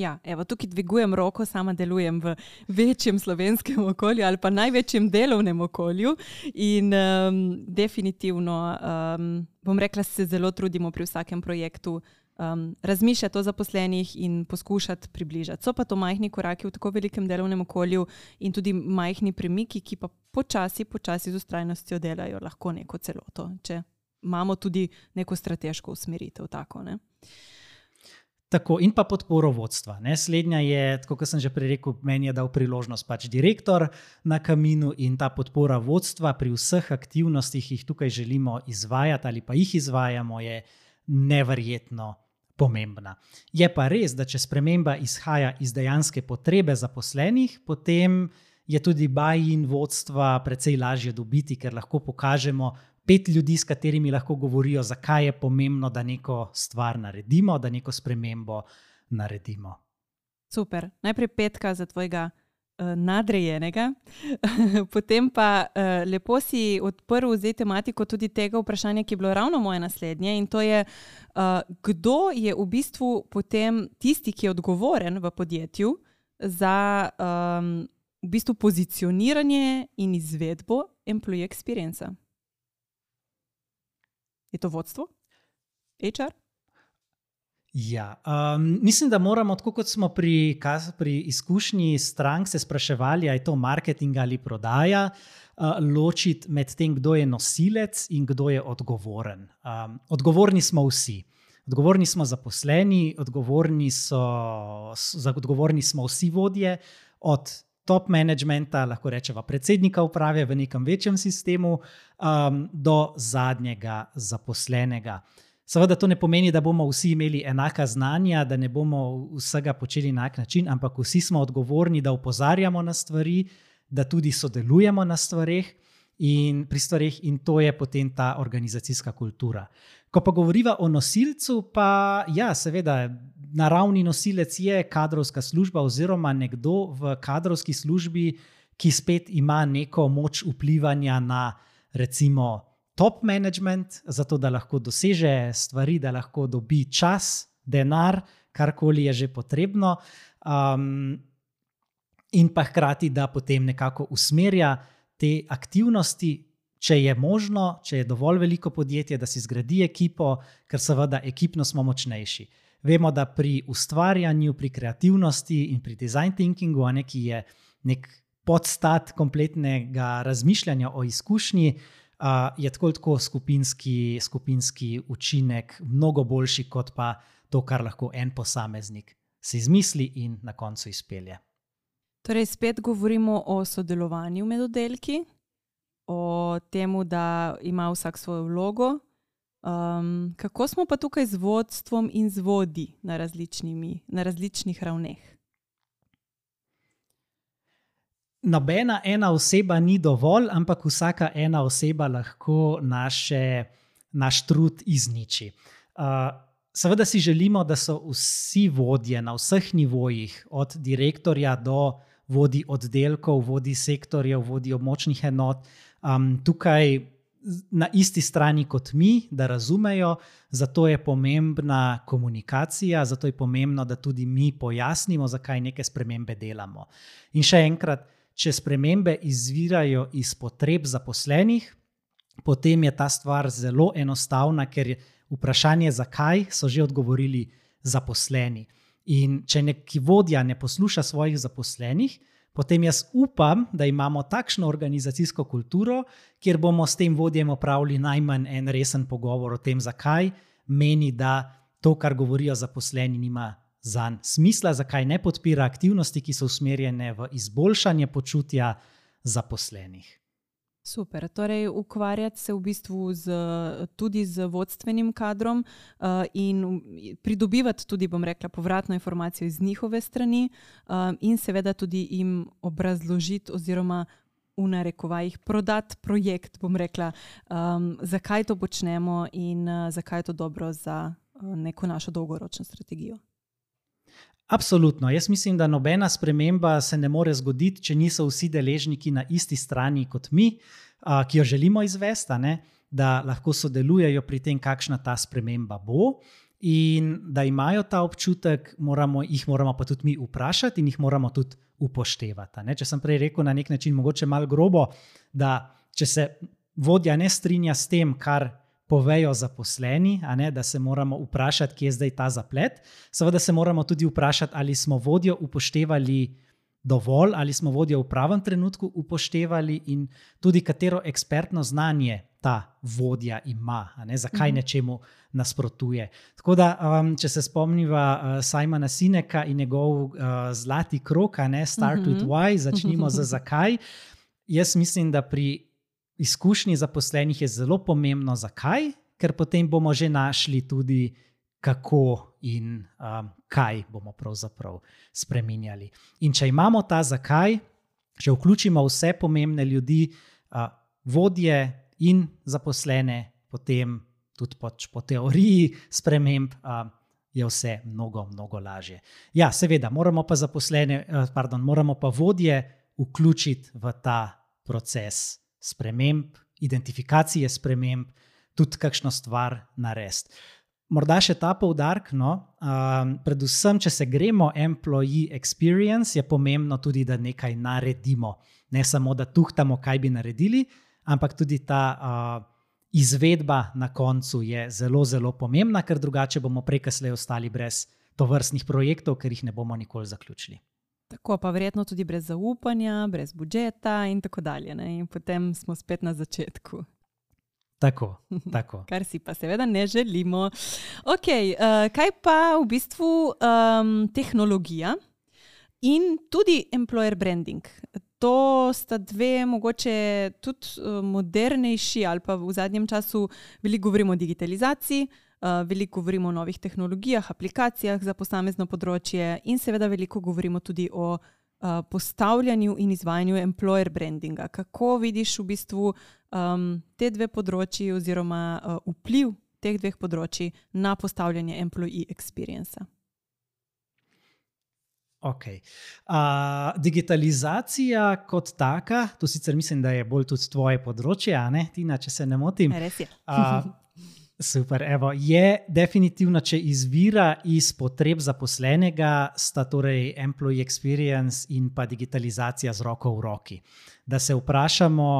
Ja, evo, tukaj dvigujem roko, sama delujem v večjem slovenskem okolju ali pa največjem delovnem okolju. In um, definitivno, um, bom rekla, se zelo trudimo pri vsakem projektu um, razmišljati o zaposlenih in poskušati približati. So pa to majhni koraki v tako velikem delovnem okolju in tudi majhni premiki, ki pa počasi, počasi z ustrajnostjo delajo lahko neko celoto, če imamo tudi neko strateško usmeritev. Tako, Tako, in pa podporo vodstva. Ne. Slednja je, kot sem že prej rekel, meni je dal priložnost pač direktor na kaminu in ta podpora vodstva pri vseh aktivnostih, ki jih tukaj želimo izvajati ali pa jih izvajamo, je neverjetno pomembna. Je pa res, da če sprememba izhaja iz dejanske potrebe zaposlenih, potem je tudi baj in vodstva precej lažje dobiti, ker lahko pokažemo pet ljudi, s katerimi lahko govorijo, zakaj je pomembno, da neko stvar naredimo, da neko spremembo naredimo. Super. Najprej petka za tvojega uh, nadrejenega, potem pa uh, lepo si odprl zdaj tematiko tudi tega vprašanja, ki je bilo ravno moje naslednje. In to je, uh, kdo je v bistvu potem tisti, ki je odgovoren v podjetju za um, v bistvu pozicioniranje in izvedbo employee experience. Je to vodstvo? HR? Ja, um, mislim, da moramo, tako kot smo pri, pri izkušnji strank se spraševali, ali je to marketing ali prodaja, uh, ločiti med tem, kdo je nosilec in kdo je odgovoren. Um, odgovorni smo vsi. Odgovorni smo zaposleni, odgovorni, so, odgovorni smo vsi vodje, od top managementa, lahko rečemo predsednika uprave v nekem večjem sistemu, um, do zadnjega zaposlenega. Seveda to ne pomeni, da bomo vsi imeli enaka znanja, da ne bomo vsega počeli na enak način, ampak vsi smo odgovorni, da opozarjamo na stvari, da tudi sodelujemo na stvarih in pri stvarih, in to je potem ta organizacijska kultura. Ko pa govorimo o nosilcu, pa ja, seveda, naravni nosilec je kadrovska služba oziroma nekdo v kadrovski službi, ki spet ima neko moč vplivanja na recimo top management, zato da lahko doseže stvari, da lahko dobi čas, denar, karkoli je že potrebno, um, in pa hkrati, da potem nekako usmerja te aktivnosti, če je možno, če je dovolj veliko podjetje, da si zgradi ekipo, ker seveda ekipno smo močnejši. Vemo, da pri ustvarjanju, pri kreativnosti in pri design thinkingu, ki je nek podstat kompletnega razmišljanja o izkušnji, je tako tako skupinski, skupinski učinek mnogo boljši kot pa to, kar lahko en posameznik si izmisli in na koncu izpelje. Torej, spet govorimo o sodelovanju med oddelki, o tem, da ima vsak svojo vlogo. Um, kako smo pa tukaj z vodstvom in z vodi na, na različnih ravneh? nobena ena oseba ni dovolj, ampak vsaka ena oseba lahko naše, naš trud izniči. Uh, seveda si želimo, da so vsi vodje na vseh nivojih, od direktorja do vodi oddelkov, vodi sektorjev, vodi območnih enot, um, tukaj na isti strani kot mi, da razumejo. Zato je pomembna komunikacija, zato je pomembno, da tudi mi pojasnimo, zakaj neke spremembe delamo. In še enkrat, če spremembe izvirajo iz potreb zaposlenih, potem je ta stvar zelo enostavna, ker je vprašanje, zakaj so že odgovorili zaposleni. In če neki vodja ne posluša svojih zaposlenih, potem jaz upam, da imamo takšno organizacijsko kulturo, kjer bomo s tem vodjem opravili najmanj en resen pogovor o tem, zakaj meni, da to, kar govorijo zaposleni, nima za smisla, zakaj ne podpira aktivnosti, ki so usmerjene v izboljšanje počutja zaposlenih. Super. Torej, ukvarjati se v bistvu z, tudi z vodstvenim kadrom uh, in pridobivati tudi, bom rekla, povratno informacijo iz njihove strani, uh, in seveda tudi jim obrazložiti, oziroma v narekovajih prodati projekt, bom rekla, um, zakaj to počnemo in uh, zakaj je to dobro za uh, neko našo dolgoročno strategijo. Absolutno. Jaz mislim, da nobena sprememba se ne more zgoditi, če niso vsi deležniki na isti strani kot mi, ki jo želimo izvesti, da lahko sodelujejo pri tem, kakšna ta sprememba bo. In da imajo ta občutek, moramo, jih moramo pa tudi mi vprašati in jih moramo tudi upoštevati. Ne? Če sem prej rekel na nek način, mogoče malo grobo, da če se vodja ne strinja s tem, kar povejo zaposleni, ne, da se moramo vprašati, kje je zdaj ta zaplet. Seveda se moramo tudi vprašati, ali smo vodjo upoštevali dovolj, ali smo vodjo v pravem trenutku upoštevali in tudi katero ekspertno znanje ta vodja ima, ne, zakaj mhm. nečemu nasprotuje. Tako da, um, če se spomnimo uh, Simona Sineka in njegov uh, zlati krok, ne, start mhm. with why, začnimo z zakaj. Jaz mislim, da pri izkušnji zaposlenih je zelo pomembno, zakaj, ker potem bomo že našli tudi, kako in um, kaj bomo pravzaprav spremenjali. In če imamo ta zakaj, če vključimo vse pomembne ljudi, uh, vodje in zaposlene, potem tudi poč po teoriji sprememb. Uh, Je vse mnogo, mnogo lažje. Ja, seveda, moramo pa zaposlene, pardon, moramo pa vodje vključiti v ta proces sprememb, identifikacije sprememb, tudi kakšno stvar narediti. Morda še ta poudarek, no, um, predvsem, če se gremo employee experience, je pomembno tudi, da nekaj naredimo. Ne samo, da tuhtamo, kaj bi naredili, ampak tudi ta uh, izvedba na koncu je zelo, zelo pomembna, ker drugače bomo prekasneje ostali brez tovrstnih projektov, ker jih ne bomo nikoli zaključili. Tako pa verjetno tudi brez zaupanja, brez budžeta in tako dalje. Ne? In potem smo spet na začetku. Tako, tako. Kar si pa seveda ne želimo. Okay, uh, kaj pa v bistvu um, tehnologija in tudi employer branding? To sta dve, mogoče tudi uh, modernejši, ali pa v zadnjem času veliko govorimo o digitalizaciji, veliko govorimo o novih tehnologijah, aplikacijah za posamezno področje, in seveda veliko govorimo tudi o uh, postavljanju in izvajanju employer brandinga. Kako vidiš v bistvu um, te dve področji, oziroma uh, vpliv teh dveh področji na postavljanje employee experience? Okay. Uh, digitalizacija kot taka, to sicer mislim, da je bolj tudi tvoje področje, Tina, če se ne motim. Res je. uh, Super, evo, je definitivno, če izvira iz potreb zaposlenega, sta torej employee experience in pa digitalizacija z roko v roki. Da se vprašamo,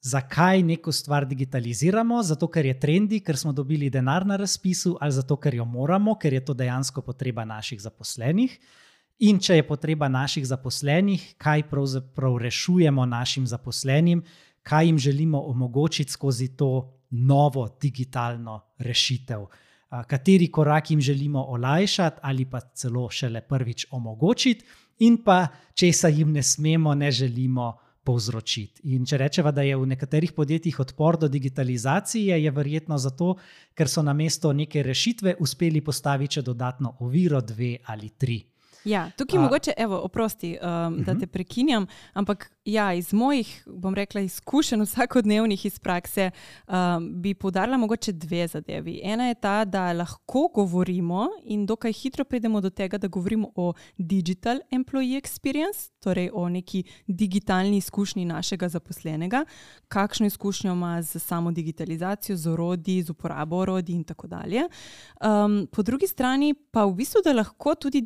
zakaj neko stvar digitaliziramo, zato ker je trendi, ker smo dobili denar na razpisu, ali zato ker jo moramo, ker je to dejansko potreba naših zaposlenih. In če je potreba naših zaposlenih, kaj pravzaprav rešujemo našim zaposlenim, kaj jim želimo omogočiti skozi to novo digitalno rešitev. Kateri korak jim želimo olajšati, ali pa celo šele prvič omogočiti, in pa česa jim ne smemo, ne želimo povzročiti. In če rečemo, da je v nekaterih podjetjih odpor do digitalizacije, je verjetno zato, ker so na mesto neke rešitve uspeli postaviti še dodatno oviro, dve ali tri. Ja, tukaj je mogoče, evo, oprosti, um, uh -huh. da mhm. te prekinjam, ampak ja, iz mojih, bom rekla, izkušenj vsakodnevnih iz prakse, um, bi podarila mogoče dve zadevi. Ena je ta, da lahko govorimo in dokaj hitro pridemo do tega, da govorimo o digital employee experience, torej o neki digitalni izkušnji našega zaposlenega, kakšno izkušnjo ima z samo digitalizacijo, z orodji, z uporabo orodij in tako dalje. Um, po drugi strani pa v bistvu, da lahko tudi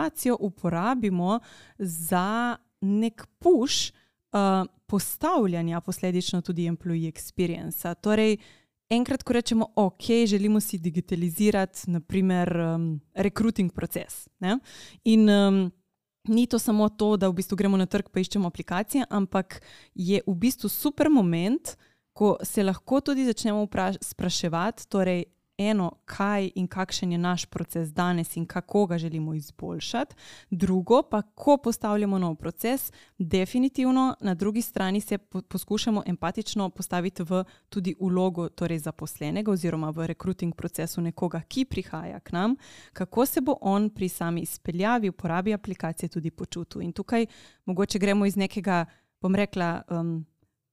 digitalizacijo uporabimo za nek push uh, postavljanja, posledično tudi employee experience. Torej, enkrat, ko rečemo, ok, želimo si digitalizirati, naprimer, um, recruiting proces. Ne? In um, ni to samo to, da v bistvu gremo na trg in iščemo aplikacije, ampak je v bistvu super moment, ko se lahko tudi začnemo spraševati, torej, eno, kaj in kakšen je naš proces danes in kako ga želimo izboljšati, drugo pa, ko postavljamo nov proces, definitivno na drugi strani se po poskušamo empatično postaviti v tudi ulogo torej zaposlenega oziroma v rekruting procesu nekoga, ki prihaja k nam, kako se bo on pri sami izpeljavi, uporabi aplikacije tudi počutil. In tukaj mogoče gremo iz nekega, bom rekla, um,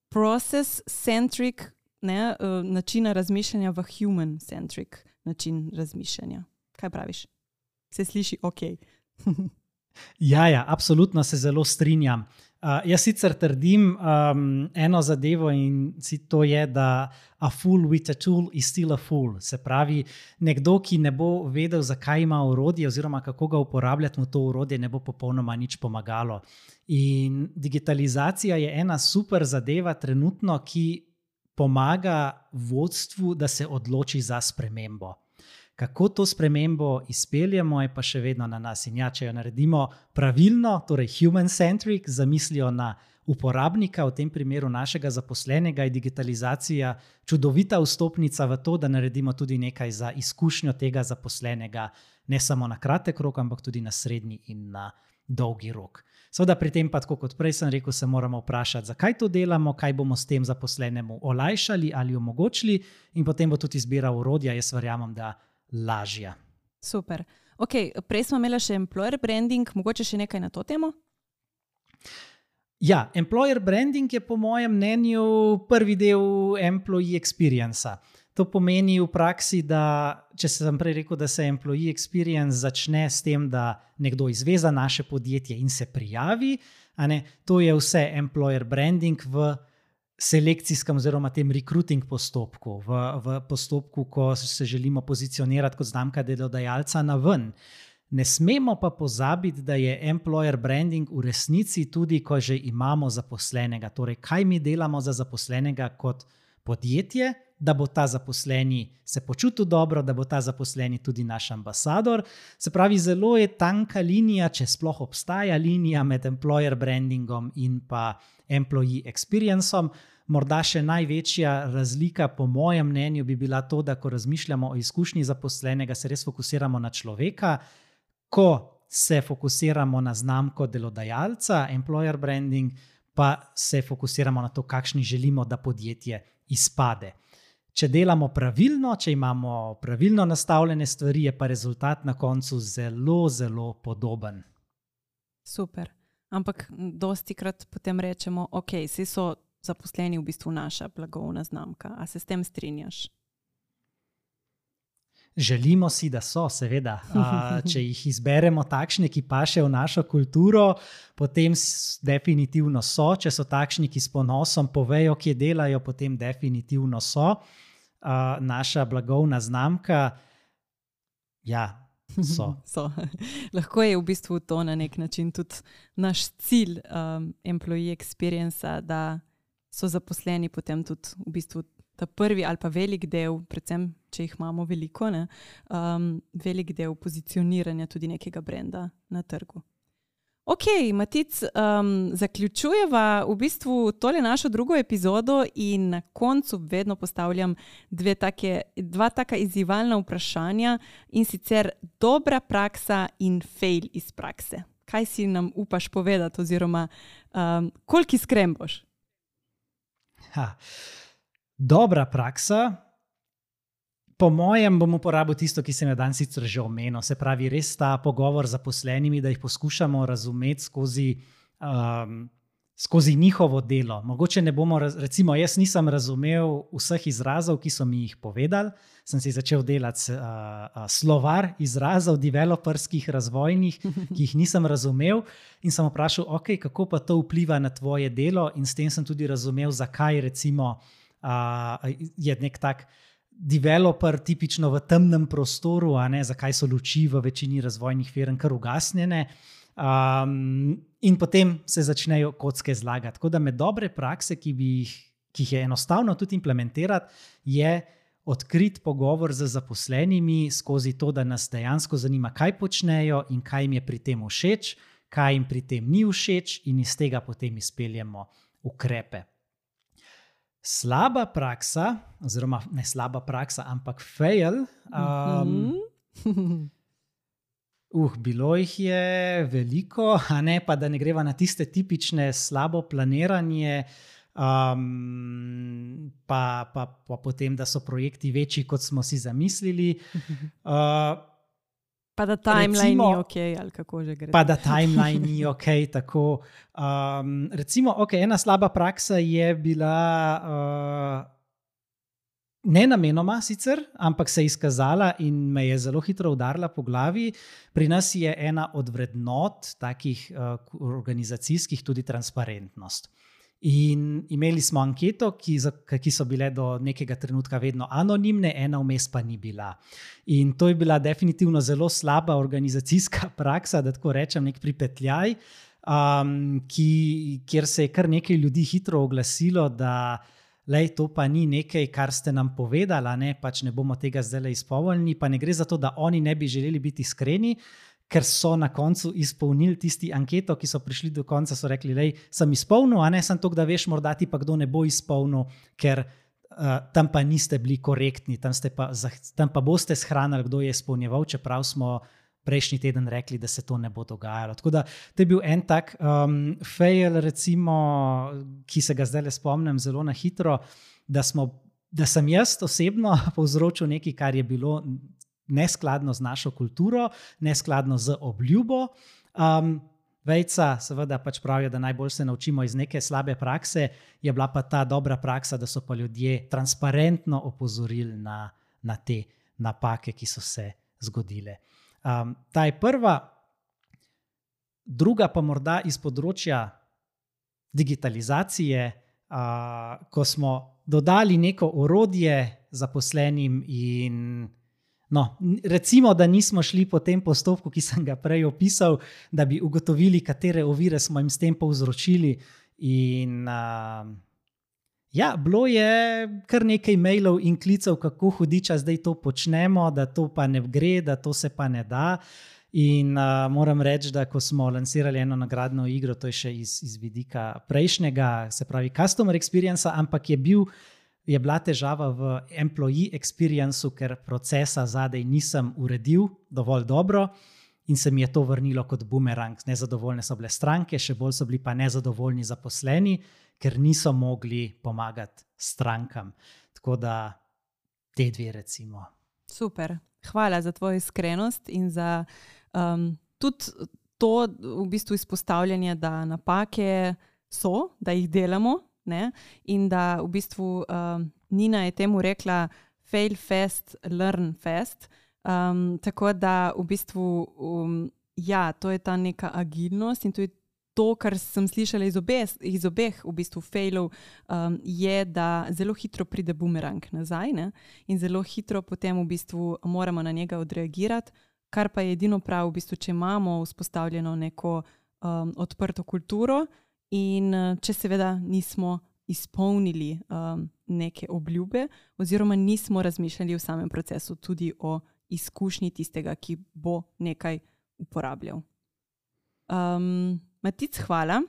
process-centric ne, uh, načina razmišljanja v human-centric način razmišljanja. Kaj praviš? Se sliši ok. ja, ja, absolutno se zelo strinjam. Uh, jaz sicer trdim um, eno zadevo in to je, da a fool with a tool is still a fool. Se pravi, nekdo, ki ne bo vedel, zakaj ima urodje oziroma kako ga uporabljati, mu to urodje ne bo popolnoma nič pomagalo. In digitalizacija je ena super zadeva trenutno, ki pomaga vodstvu, da se odloči za spremembo. Kako to spremembo izpeljemo, je pa še vedno na nas. In ja, če jo naredimo pravilno, torej human-centric, zamislijo na uporabnika, v tem primeru našega zaposlenega, je digitalizacija čudovita vstopnica v to, da naredimo tudi nekaj za izkušnjo tega zaposlenega, ne samo na kratek rok, ampak tudi na srednji in na dolgi rok. Seveda, pri tem, pa, kot prej sem rekel, se moramo vprašati, zakaj to delamo, kaj bomo s tem zaposlenemu olajšali ali omogočili, in potem bo tudi izbira urodja, jaz verjamem, da lažja. Super. Okay, prej smo imeli še employer branding, mogoče še nekaj na to temo. Ja, employer branding je po mojem mnenju prvi del employee experience. To pomeni v praksi, da če sem prej rekel, da se employee experience začne s tem, da nekdo izve za naše podjetje in se prijavi, to je vse employer branding v selekcijskem oziroma tem recruiting postopku, v, v postopku, ko se želimo pozicionirati kot znamka delodajalca na ven. Ne smemo pa pozabiti, da je employer branding v resnici tudi, ko že imamo zaposlenega. Torej, kaj mi delamo za zaposlenega kot podjetje, da bo ta zaposleni se počutil dobro, da bo ta zaposleni tudi naš ambasador. Se pravi, zelo je tanka linija, če sploh obstaja linija med employer brandingom in pa employee experienceom. Morda še največja razlika, po mojem mnenju, bi bila to, da ko razmišljamo o izkušnji zaposlenega, se res fokusiramo na človeka, ko se fokusiramo na znamko delodajalca, employer branding, pa se fokusiramo na to, kakšni želimo, da podjetje izpade. Če delamo pravilno, če imamo pravilno nastavljene stvari, je pa rezultat na koncu zelo, zelo podoben. Super. Ampak dosti krat potem rečemo, ok, vsi so zaposleni v bistvu naša blagovna znamka. A se s tem strinjaš? Želimo si, da so, seveda. A, če jih izberemo takšne, ki pašejo v našo kulturo, potem definitivno so. Če so takšni, ki s ponosom povejo, kje delajo, potem definitivno so. A, naša blagovna znamka, ja, so. so. Lahko je v bistvu to na nek način tudi naš cilj, um, employee experience, da so zaposleni potem tudi v bistvu ta prvi ali pa velik del, predvsem če jih imamo veliko, ne, um, velik del pozicioniranja tudi nekega brenda na trgu. Ok, Matic, um, zaključujeva v bistvu tole našo drugo epizodo in na koncu vedno postavljam take, dva taka izzivalna vprašanja in sicer dobra praksa in fail iz prakse. Kaj si nam upaš povedati oziroma um, koliko iskren boš? Ha dobra praksa. Po mojem, bom uporabil tisto, ki sem jo danes sicer že omenil, se pravi, res ta pogovor z zaposlenimi, da jih poskušamo razumeti skozi, um, skozi njihovo delo. Mogoče ne bomo, recimo, jaz nisem razumel vseh izrazov, ki so mi jih povedali. Sem si začel delati uh, uh, slovar izrazov, developerskih, razvojnih, ki jih nisem razumel, in sem vprašal, okay, kako pa to vpliva na tvoje delo, in s tem sem tudi razumel, zakaj recimo uh, je nek tak developer, tipično v temnem prostoru, ne, zakaj so luči v večini razvojnih firm kar ugasnjene. Um, in potem se začnejo kocke zlagati. Tako da med dobre prakse, ki, jih, ki jih je enostavno tudi implementirati, je odkrit pogovor z zaposlenimi skozi to, da nas dejansko zanima, kaj počnejo in kaj jim je pri tem všeč, kaj jim pri tem ni všeč, in iz tega potem izpeljemo ukrepe slaba praksa, oziroma ne slaba praksa, ampak fail. Um, uh, bilo jih je veliko, a ne pa da ne greva na tiste tipične slabo planiranje. Um, pa, pa, pa potem, da so projekti večji, kot smo si zamislili. Uh, Pa da timeline recimo, ni ok, ali kako že gre. Pa da timeline ni ok. Tako, um, recimo, okay, ena slaba praksa je bila uh, ne namenoma, sicer, ampak se je izkazala in me je zelo hitro udarila po glavi. Pri nas je ena od vrednot, takih uh, organizacijskih, tudi transparentnost. In imeli smo anketo, ki, ki so bile do nekega trenutka vedno anonimne, ena vmes pa ni bila. In to je bila definitivno zelo slaba organizacijska praksa, da tako rečem, nek pripetljaj, um, ki, kjer se je kar nekaj ljudi hitro oglasilo, da lej, to pa ni nekaj, kar ste nam povedali, ne, pač ne bomo tega zdaj izpolnili. Pa ne gre za to, da oni ne bi želeli biti iskreni ker so na koncu izpolnili tisti anketo, ki so prišli do konca, so rekli, da sem izpolnil, a ne sem to, da veš, morda ti pa kdo ne bo izpolnil, ker uh, tam pa niste bili korektni, tam, pa, tam pa boste shranili, kdo je izpolnjeval, čeprav smo. Prejšnji teden rekli, da se to ne bo dogajalo. Tako da to je bil en tak um, fail, recimo, ki se ga zdaj le spomnim zelo na hitro, da, smo, da sem jaz osebno povzročil nekaj, kar je bilo neskladno z našo kulturo, neskladno z obljubo. Um, vejca, seveda pač pravijo, da najbolj se naučimo iz neke slabe prakse, je bila pa ta dobra praksa, da so pa ljudje transparentno opozorili na, na te napake, ki so se zgodile. Um, ta je prva, druga pa morda iz področja digitalizacije, uh, ko smo dodali neko orodje zaposlenim in No, recimo, da nismo šli po tem postopku, ki sem ga prej opisal, da bi ugotovili, katere ovire smo jim s tem povzročili. In, uh, ja, bilo je kar nekaj mailov in klicev, kako hudiča zdaj to počnemo, da to pa ne gre, da to se pa ne da. In uh, moram reči, da ko smo lansirali eno nagradno igro, to je še iz, iz vidika prejšnjega, se pravi, customer experience, ampak je bil je bila težava v employee experienceu, ker procesa zadaj nisem uredil dovolj dobro. In se mi je to vrnilo kot bumerang. Nezadovoljne so bile stranke, še bolj so bili pa nezadovoljni zaposleni, ker niso mogli pomagati strankam. Tako da te dve, recimo. Super, hvala za tvojo iskrenost in za um, tudi to v bistvu izpostavljanje, da napake so, da jih delamo, Ne? In da v bistvu uh, Nina je temu rekla, fail fast, learn fast. Um, tako da v bistvu, um, ja, to je ta neka agilnost in je to, kar sem slišala iz, obe, iz obeh v bistvu failov, um, je, da zelo hitro pride bumerang nazaj ne? in zelo hitro potem v bistvu moramo na njega odreagirati. Kar pa je edino prav, v bistvu, če imamo vzpostavljeno neko um, odprto kulturo, In eh, če seveda nismo izpolnili um, neke obljube, oziroma nismo razmišljali v samem procesu tudi o izkušnji tistega, ki bo nekaj uporabljal. Um, Matic, hvala.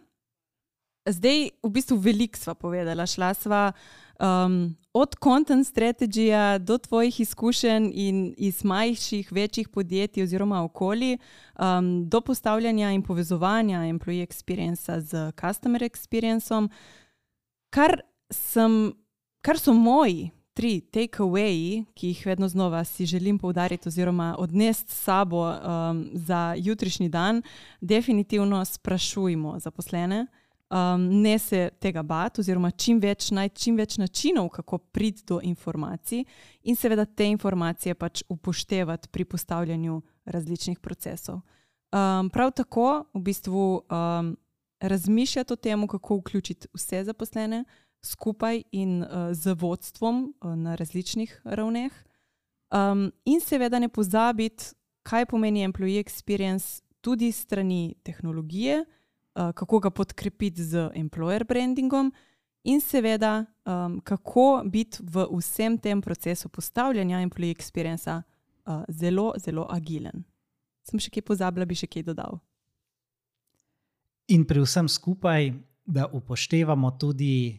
Zdaj, v bistvu, veliko sva povedala. Šla sva um, od content strategija do tvojih izkušenj in iz manjših, večjih podjetij oziroma okolij, um, do postavljanja in povezovanja employee experience z customer experienceom, kar, sem, kar so moji tri take-awayi, ki jih vedno znova si želim poudariti oziroma odnesti s sabo um, za jutrišnji dan, definitivno sprašujmo zaposlene um, ne se tega bati, oziroma čim več, naj, čim več načinov, kako priti do informacij, in seveda te informacije pač upoštevati pri postavljanju različnih procesov. Um, prav tako v bistvu um, razmišljati o tem, kako vključiti vse zaposlene skupaj in uh, z vodstvom uh, na različnih ravneh, um, in seveda ne pozabiti, kaj pomeni employee experience tudi strani tehnologije. Eh, kako ga podkrepiti z employer brandingom, in seveda, um, kako biti v vsem tem procesu postavljanja employee experience uh, zelo, zelo agilen. Sem še kaj pozabila, bi še kaj dodal. In pri vsem skupaj, da upoštevamo tudi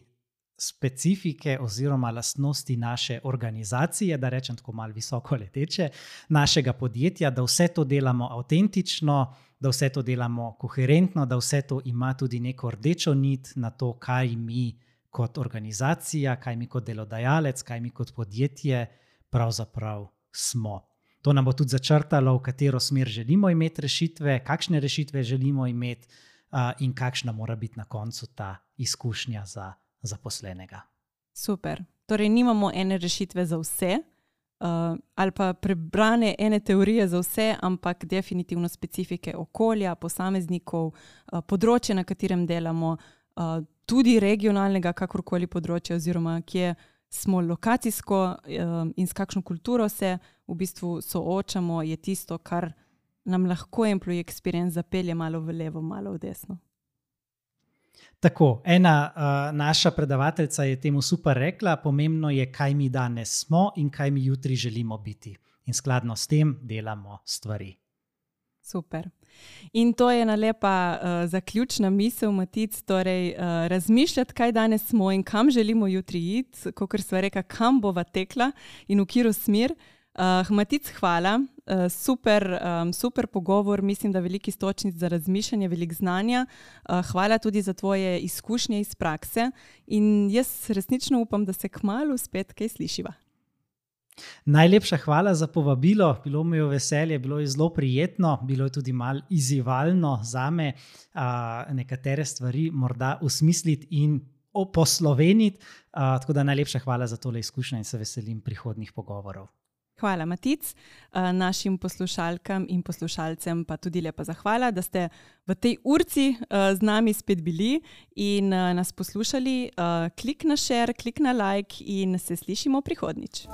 specifike oziroma lastnosti naše organizacije, da rečem tako malo visoko leteče, našega podjetja, da vse to delamo avtentično, da vse to delamo koherentno, da vse to ima tudi neko rdečo nit na to, kaj mi kot organizacija, kaj mi kot delodajalec, kaj mi kot podjetje pravzaprav smo. To nam bo tudi začrtalo, v katero smer želimo imeti rešitve, kakšne rešitve želimo imeti in kakšna mora biti na koncu ta izkušnja za zaposlenega. Super. Torej, nimamo ene rešitve za vse, uh, ali pa prebrane ene teorije za vse, ampak definitivno specifike okolja, posameznikov, uh, področje, na katerem delamo, uh, tudi regionalnega, kakorkoli področje, oziroma kje smo lokacijsko uh, in s kakšno kulturo se v bistvu soočamo, je tisto, kar nam lahko employee experience zapelje malo v levo, malo v desno. Tako, ena uh, naša predavateljica je temu super rekla: pomembno je, kaj mi danes smo in kaj mi jutri želimo biti. In skladno s tem delamo stvari. Super. In to je ena lepa uh, zaključna misel, Matic, torej uh, razmišljati, kaj danes smo in kam želimo jutri iti, kot smo rekli, kam bova tekla in v katero smer. Uh, Matic, hvala, uh, super, um, super pogovor, mislim, da veliko istočnic za razmišljanje, veliko znanja. Uh, hvala tudi za tvoje izkušnje iz prakse in jaz resnično upam, da se kmalo spet kaj slišiva. Najlepša hvala za povabilo, bilo mi je veselje, bilo je zelo prijetno, bilo je tudi malo izzivalno za me, nekatere stvari morda usmisliti in posloveniti. Tako da najlepša hvala za tole izkušnjo in se veselim prihodnih pogovorov. Hvala, Matic. Našim poslušalkam in poslušalcem pa tudi lepa zahvala, da ste v tej urci z nami spet bili in nas poslušali. Klik na share, klik na like in se slišimo prihodnjič.